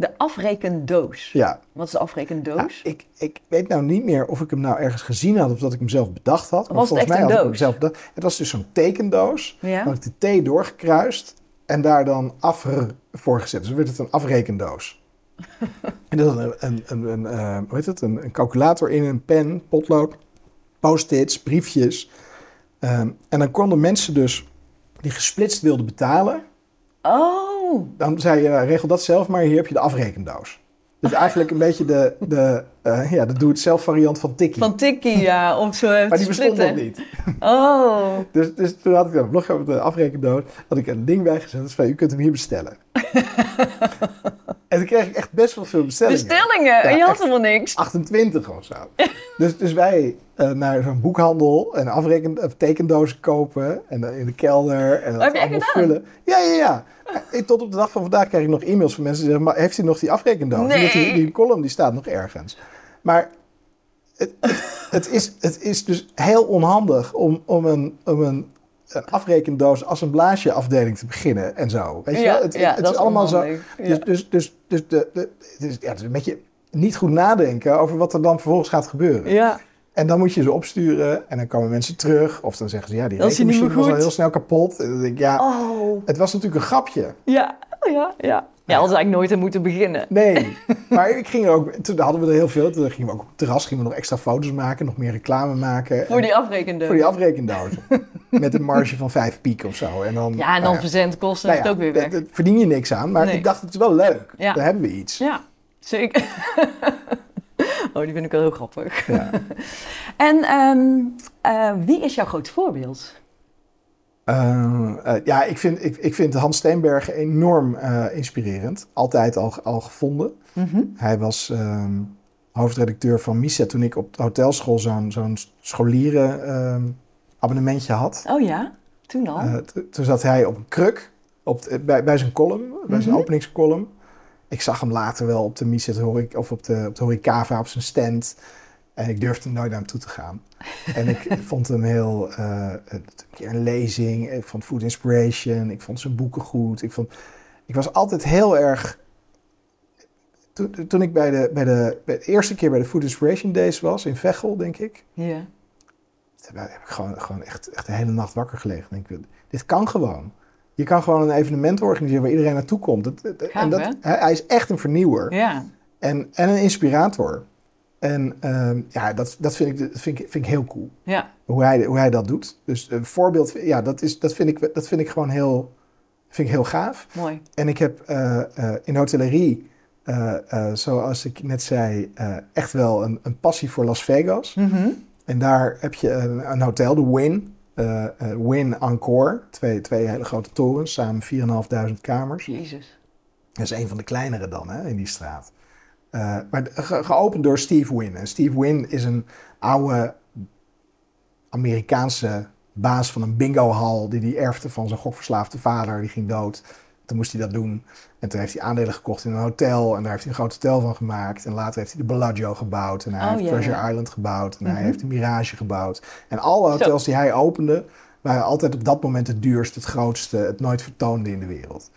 S2: De afrekendoos.
S1: Ja,
S2: Wat is de afrekendoos?
S1: ja, ik, ik weet nou niet meer of ik hem nou ergens gezien had... of dat ik hem zelf bedacht had.
S2: Was het echt
S1: mij
S2: een
S1: had ik hem
S2: doos?
S1: zelf bedacht. Het was dus zo'n tekendoos.
S2: Ja.
S1: Dan had ik de T doorgekruist en daar dan af voor gezet. Dus dan werd het een afrekendoos. en er zat een, een, een, een, eh, hoe heet het? Een, een calculator in, een pen, potlood, post-its, briefjes. Ehm, en dan konden mensen dus die gesplitst wilden betalen.
S2: Oh.
S1: Dan zei je, nou, regel dat zelf, maar hier heb je de afrekendoos. Dus eigenlijk een beetje de, de, eh, ja, de doe-het-zelf variant van Tikkie.
S2: Van Tikkie, ja. Om zo even
S1: maar die bestond nog niet.
S2: Oh.
S1: Dus, dus toen had ik een blog over de afrekendoos, had ik een ding bijgezet, dus van, u kunt hem hier bestellen. en toen kreeg ik echt best wel veel bestellingen.
S2: Bestellingen. en je had helemaal niks.
S1: 28 of zo. dus, dus wij eh, naar zo'n boekhandel en afreken, tekendozen kopen en dan in de kelder en dat
S2: heb je echt
S1: allemaal
S2: gedaan?
S1: vullen. Ja, ja, ja. Tot op de dag van vandaag krijg ik nog e-mails van mensen die zeggen, maar heeft u nog die afrekendoos?
S2: Nee.
S1: Die, die column die staat nog ergens. Maar het, het, het, is, het is dus heel onhandig om, om een, om een, een afrekendoos assemblageafdeling te beginnen en zo. Weet je
S2: ja,
S1: wel? Het,
S2: ja,
S1: het
S2: dat
S1: is allemaal zo.
S2: Ja.
S1: Dus, dus, dus, dus de, de, het, is, ja, het is een beetje niet goed nadenken over wat er dan vervolgens gaat gebeuren.
S2: ja.
S1: En dan moet je ze opsturen en dan komen mensen terug. Of dan zeggen ze, ja, die rekenmachine was al heel snel kapot. En dan denk ik, ja,
S2: Oh.
S1: het was natuurlijk een grapje.
S2: Ja, ja, ja. Ja, hadden ze eigenlijk nooit aan moeten beginnen.
S1: Nee, maar ik ging er ook, toen hadden we er heel veel. Toen gingen we ook op het terras gingen we nog extra foto's maken, nog meer reclame maken.
S2: Voor die afrekendoos.
S1: voor die afrekendozen. Met een marge van 5 piek of zo. En dan,
S2: Ja, en dan
S1: nou
S2: verzendkosten
S1: nou ja,
S2: het ook weer weg.
S1: daar- daar verdien je niks aan. Maar
S2: Nee.
S1: ik dacht, het is wel leuk.
S2: Ja.
S1: Dan hebben we iets.
S2: Ja, zeker. oh, die vind ik wel heel grappig.
S1: Ja.
S2: En ehm, eh, wie is jouw groot voorbeeld?
S1: Eh, eh, ja, ik vind, ik, ik vind Hans Steenbergen enorm eh, inspirerend. Altijd al, al gevonden.
S2: Mhm.
S1: Hij was ehm, hoofdredacteur van Misa toen ik op de hotelschool zo'n zo'n scholieren ehm, abonnementje had.
S2: Oh ja, toen al.
S1: Toen zat hij op een kruk op bij, bij zijn column, bij zijn
S2: Mhm.
S1: openingscolumn. Ik zag hem later wel op de Horik, of op de, op de Horikava op zijn stand. En ik durfde nooit naar hem toe te gaan. En ik vond hem heel... eh, een keer een lezing, ik vond Food Inspiration, ik vond zijn boeken goed. Ik, vond, ik was altijd heel erg... Toen, toen ik bij de, bij, de, bij de eerste keer bij de Food Inspiration Days was, in Veghel, denk ik...
S2: ja.
S1: Heb ik gewoon, gewoon echt, echt de hele nacht wakker gelegen. Denk ik, dit kan gewoon. Je kan gewoon een evenement organiseren waar iedereen naartoe komt. Dat, dat-
S2: Gaaf,
S1: en dat,
S2: hè?
S1: hij, hij is echt een vernieuwer
S2: Ja.
S1: en, en een inspirator. En ehm, ja, dat, dat, vind, ik, dat vind, ik, vind ik heel cool.
S2: Ja.
S1: Hoe hij, hoe hij dat doet. Dus een voorbeeld, ja, dat, is, dat, vind, ik, dat vind ik gewoon heel, vind ik heel gaaf.
S2: Mooi.
S1: En ik heb eh, eh, in hotellerie, eh, eh, zoals ik net zei, eh, echt wel een, een passie voor Las Vegas.
S2: Mhm.
S1: En daar heb je een, een hotel, de Win. Eh, eh, Win Encore. Twee, twee hele grote torens, samen 4.500 kamers.
S2: Jezus.
S1: Dat is een van de kleinere dan hè, in die straat. Eh, maar ge- geopend door Steve Wynn. En Steve Wynn is een oude Amerikaanse baas van een bingohal die die erfde van zijn gokverslaafde vader. Die ging dood. Toen moest hij dat doen. En toen heeft hij aandelen gekocht in een hotel. En daar heeft hij een groot hotel van gemaakt. En later heeft hij de Bellagio gebouwd. En hij
S2: Oh,
S1: heeft Treasure. Island gebouwd. En hij
S2: Mhm.
S1: heeft de Mirage gebouwd. En alle hotels die hij opende, waren altijd op dat moment het duurste, het grootste, het nooit vertoonde in de wereld.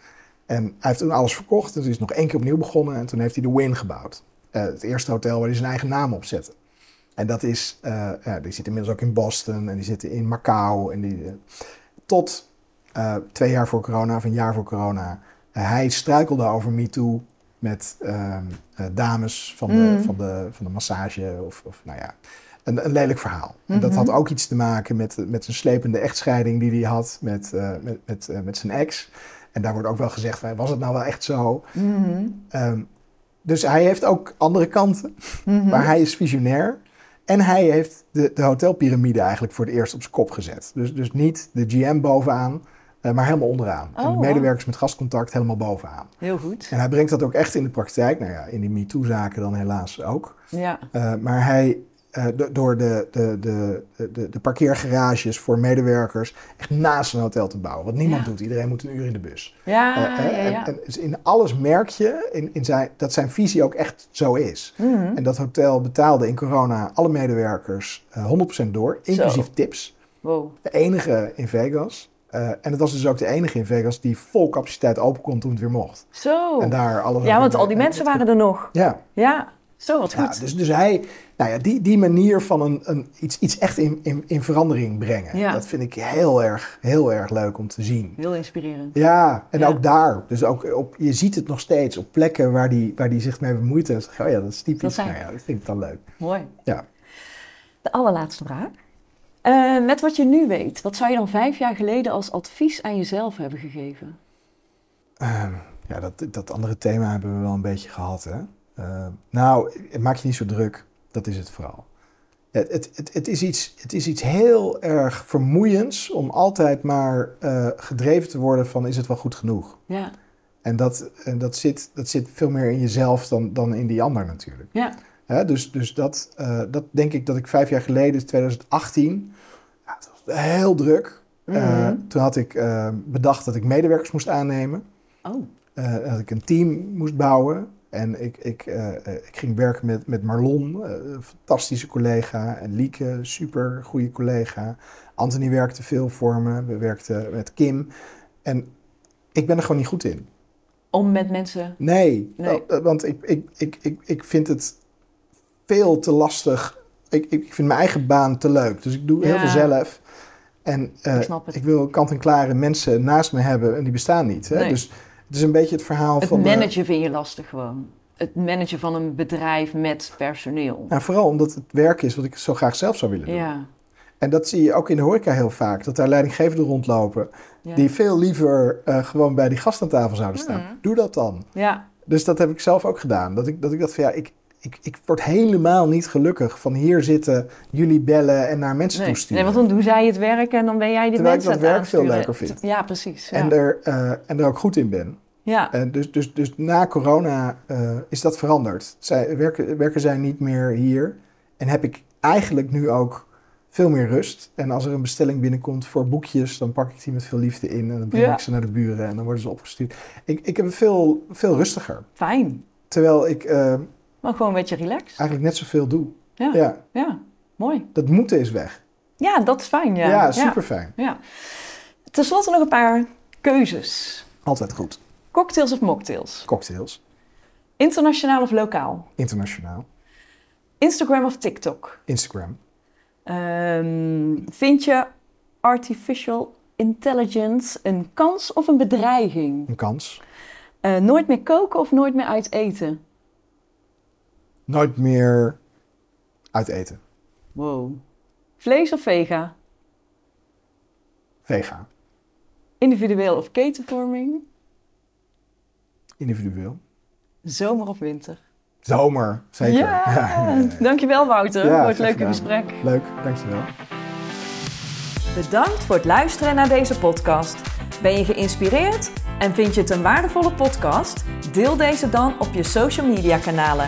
S1: En hij heeft toen alles verkocht. En toen is nog één keer opnieuw begonnen. En toen heeft hij de Win gebouwd. Eh, het eerste hotel waar hij zijn eigen naam op zette. En dat is, eh, ja, die zit inmiddels ook in Boston en die zitten in Macau. En die, eh, tot eh, twee jaar voor corona, of een jaar voor corona. eh, hij struikelde over MeToo met ehm, eh, dames van de,
S2: Mm.
S1: van, de, van de massage. Of, of nou ja, een, een lelijk verhaal. En dat
S2: Mhm.
S1: had ook iets te maken met, met zijn slepende echtscheiding die hij had met, met, met, met zijn ex. En daar wordt ook wel gezegd, van, was het nou wel echt zo?
S2: Mhm.
S1: Ehm, dus hij heeft ook andere kanten.
S2: Mhm.
S1: Maar hij is visionair. En hij heeft de, de hotelpyramide eigenlijk voor het eerst op zijn kop gezet. Dus, dus niet de GM bovenaan, maar helemaal onderaan. en
S2: Oh,
S1: de medewerkers met gastcontact helemaal bovenaan.
S2: Heel goed.
S1: En hij brengt dat ook echt in de praktijk. Nou ja, in die MeToo-zaken dan helaas ook.
S2: Ja.
S1: Eh, maar hij, eh, do- door de, de, de, de, de parkeergarages voor medewerkers echt naast een hotel te bouwen. Wat niemand
S2: Ja.
S1: doet. Iedereen moet een uur in de bus.
S2: Ja,
S1: Eh, eh,
S2: ja, ja.
S1: En, en dus in alles merk je in, in zijn, dat zijn visie ook echt zo is.
S2: Mhm.
S1: En dat hotel betaalde in corona alle medewerkers eh, 100% door, inclusief tips.
S2: Wow.
S1: De enige in Vegas. Eh, en het was dus ook de enige in Vegas die vol capaciteit open kon toen het weer mocht.
S2: Zo.
S1: En daar alles
S2: Ja, want al die mensen waren er nog.
S1: Ja,
S2: Ja. Zo, wat
S1: ja
S2: goed.
S1: dus, dus hij, nou ja, die, die manier van een, een, iets, iets echt in, in, in verandering brengen.
S2: Ja.
S1: Dat vind ik heel erg, heel erg leuk om te zien.
S2: Heel inspirerend.
S1: Ja, en
S2: Ja.
S1: ook daar. Dus ook op, je ziet het nog steeds op plekken waar die, waar die zich mee bemoeid heeft. Oh ja, dat is typisch.
S2: Dat zijn-
S1: Nou ja, dat vind ik dan leuk.
S2: Mooi.
S1: Ja.
S2: De allerlaatste vraag. Eh, met wat je nu weet, wat zou je dan vijf jaar geleden als advies aan jezelf hebben gegeven?
S1: Ehm, ja, dat, dat andere thema hebben we wel een beetje gehad. Hè? Ehm, nou, maak je niet zo druk. Dat is het vooral. Het, het, het, het, is iets, het is iets heel erg vermoeiends om altijd maar eh, gedreven te worden van is het wel goed genoeg.
S2: Ja.
S1: En dat, en dat, zit, dat zit veel meer in jezelf dan, dan in die ander natuurlijk.
S2: Ja.
S1: Dus dus dat, eh, dat denk ik dat ik vijf jaar geleden, 2018, ja, het was heel druk.
S2: Mhm.
S1: toen had ik eh, bedacht dat ik medewerkers moest aannemen.
S2: Oh.
S1: Dat ik een team moest bouwen. En ik, ik, ik ging werken met, met Marlon, een fantastische collega. En Lieke, super goede collega. Anthony werkte veel voor me. We werkten met Kim. En ik ben er gewoon niet goed in.
S2: Om met mensen.
S1: Nee, eh, want ik, ik, ik, ik, ik vind het veel te lastig. Ik, ik vind mijn eigen baan te leuk. Dus ik doe heel veel zelf. En eh,
S2: Ik
S1: ik,
S2: snap het.
S1: wil kant-en-klare mensen naast me hebben en die bestaan niet. Hè?
S2: Nee.
S1: Dus het is een beetje het verhaal
S2: Het
S1: van... eh,
S2: managen vind je lastig gewoon. Het managen van een bedrijf met personeel.
S1: nou, vooral omdat het werk is wat ik zo graag zelf zou willen doen.
S2: Ja.
S1: En dat zie je ook in de horeca heel vaak. Dat daar leidinggevenden rondlopen
S2: Ja.
S1: die veel liever eh, gewoon bij die gast aan tafel zouden staan.
S2: Mhm.
S1: Doe dat dan.
S2: ja.
S1: Dus dat heb ik zelf ook gedaan. Dat ik, dat ik dacht van ja, ik, ik, ik word helemaal niet gelukkig van hier zitten, jullie bellen en naar mensen
S2: Nee.
S1: toesturen.
S2: nee, want dan doen zij het werk en dan ben jij die
S1: Terwijl ik
S2: mensen
S1: dat
S2: aan
S1: werk
S2: het
S1: veel
S2: aansturen.
S1: leuker vind.
S2: Ja, precies. Ja.
S1: en, er, eh, en er ook goed in ben.
S2: ja.
S1: Dus, dus, dus na corona eh, is dat veranderd. Zij, werken, werken zij niet meer hier. En heb ik eigenlijk nu ook veel meer rust. En als er een bestelling binnenkomt voor boekjes, dan pak ik die met veel liefde in. En dan breng
S2: Ja.
S1: ik ze naar de buren en dan worden ze opgestuurd. Ik, ik heb het veel, veel rustiger.
S2: Fijn.
S1: Terwijl ik eh,
S2: Maar gewoon een beetje relaxed.
S1: eigenlijk net zoveel doe.
S2: Ja.
S1: Ja,
S2: Ja. Mooi.
S1: dat moeten is weg.
S2: Ja, dat is fijn. Ja,
S1: Ja, super fijn.
S2: Ja. Ten slotte nog een paar keuzes.
S1: Altijd goed.
S2: Cocktails of mocktails?
S1: Cocktails,
S2: Internationaal of lokaal?
S1: internationaal,
S2: Instagram of TikTok?
S1: Instagram.
S2: Ehm, vind je artificial intelligence een kans of een bedreiging?
S1: Een kans.
S2: Eh, nooit meer koken of nooit meer uit eten?
S1: Nooit meer uit eten.
S2: Wow. Vlees of vega?
S1: Vega.
S2: Individueel of ketenvorming?
S1: Individueel.
S2: Zomer of winter?
S1: Zomer, zeker.
S2: Ja,
S1: ja, ja.
S2: dankjewel Wouter
S1: Ja,
S2: voor het leuke
S1: gedaan.
S2: gesprek.
S1: Leuk, dankjewel.
S2: Bedankt voor het luisteren naar deze podcast. Ben je geïnspireerd en vind je het een waardevolle podcast? Deel deze dan op je social media kanalen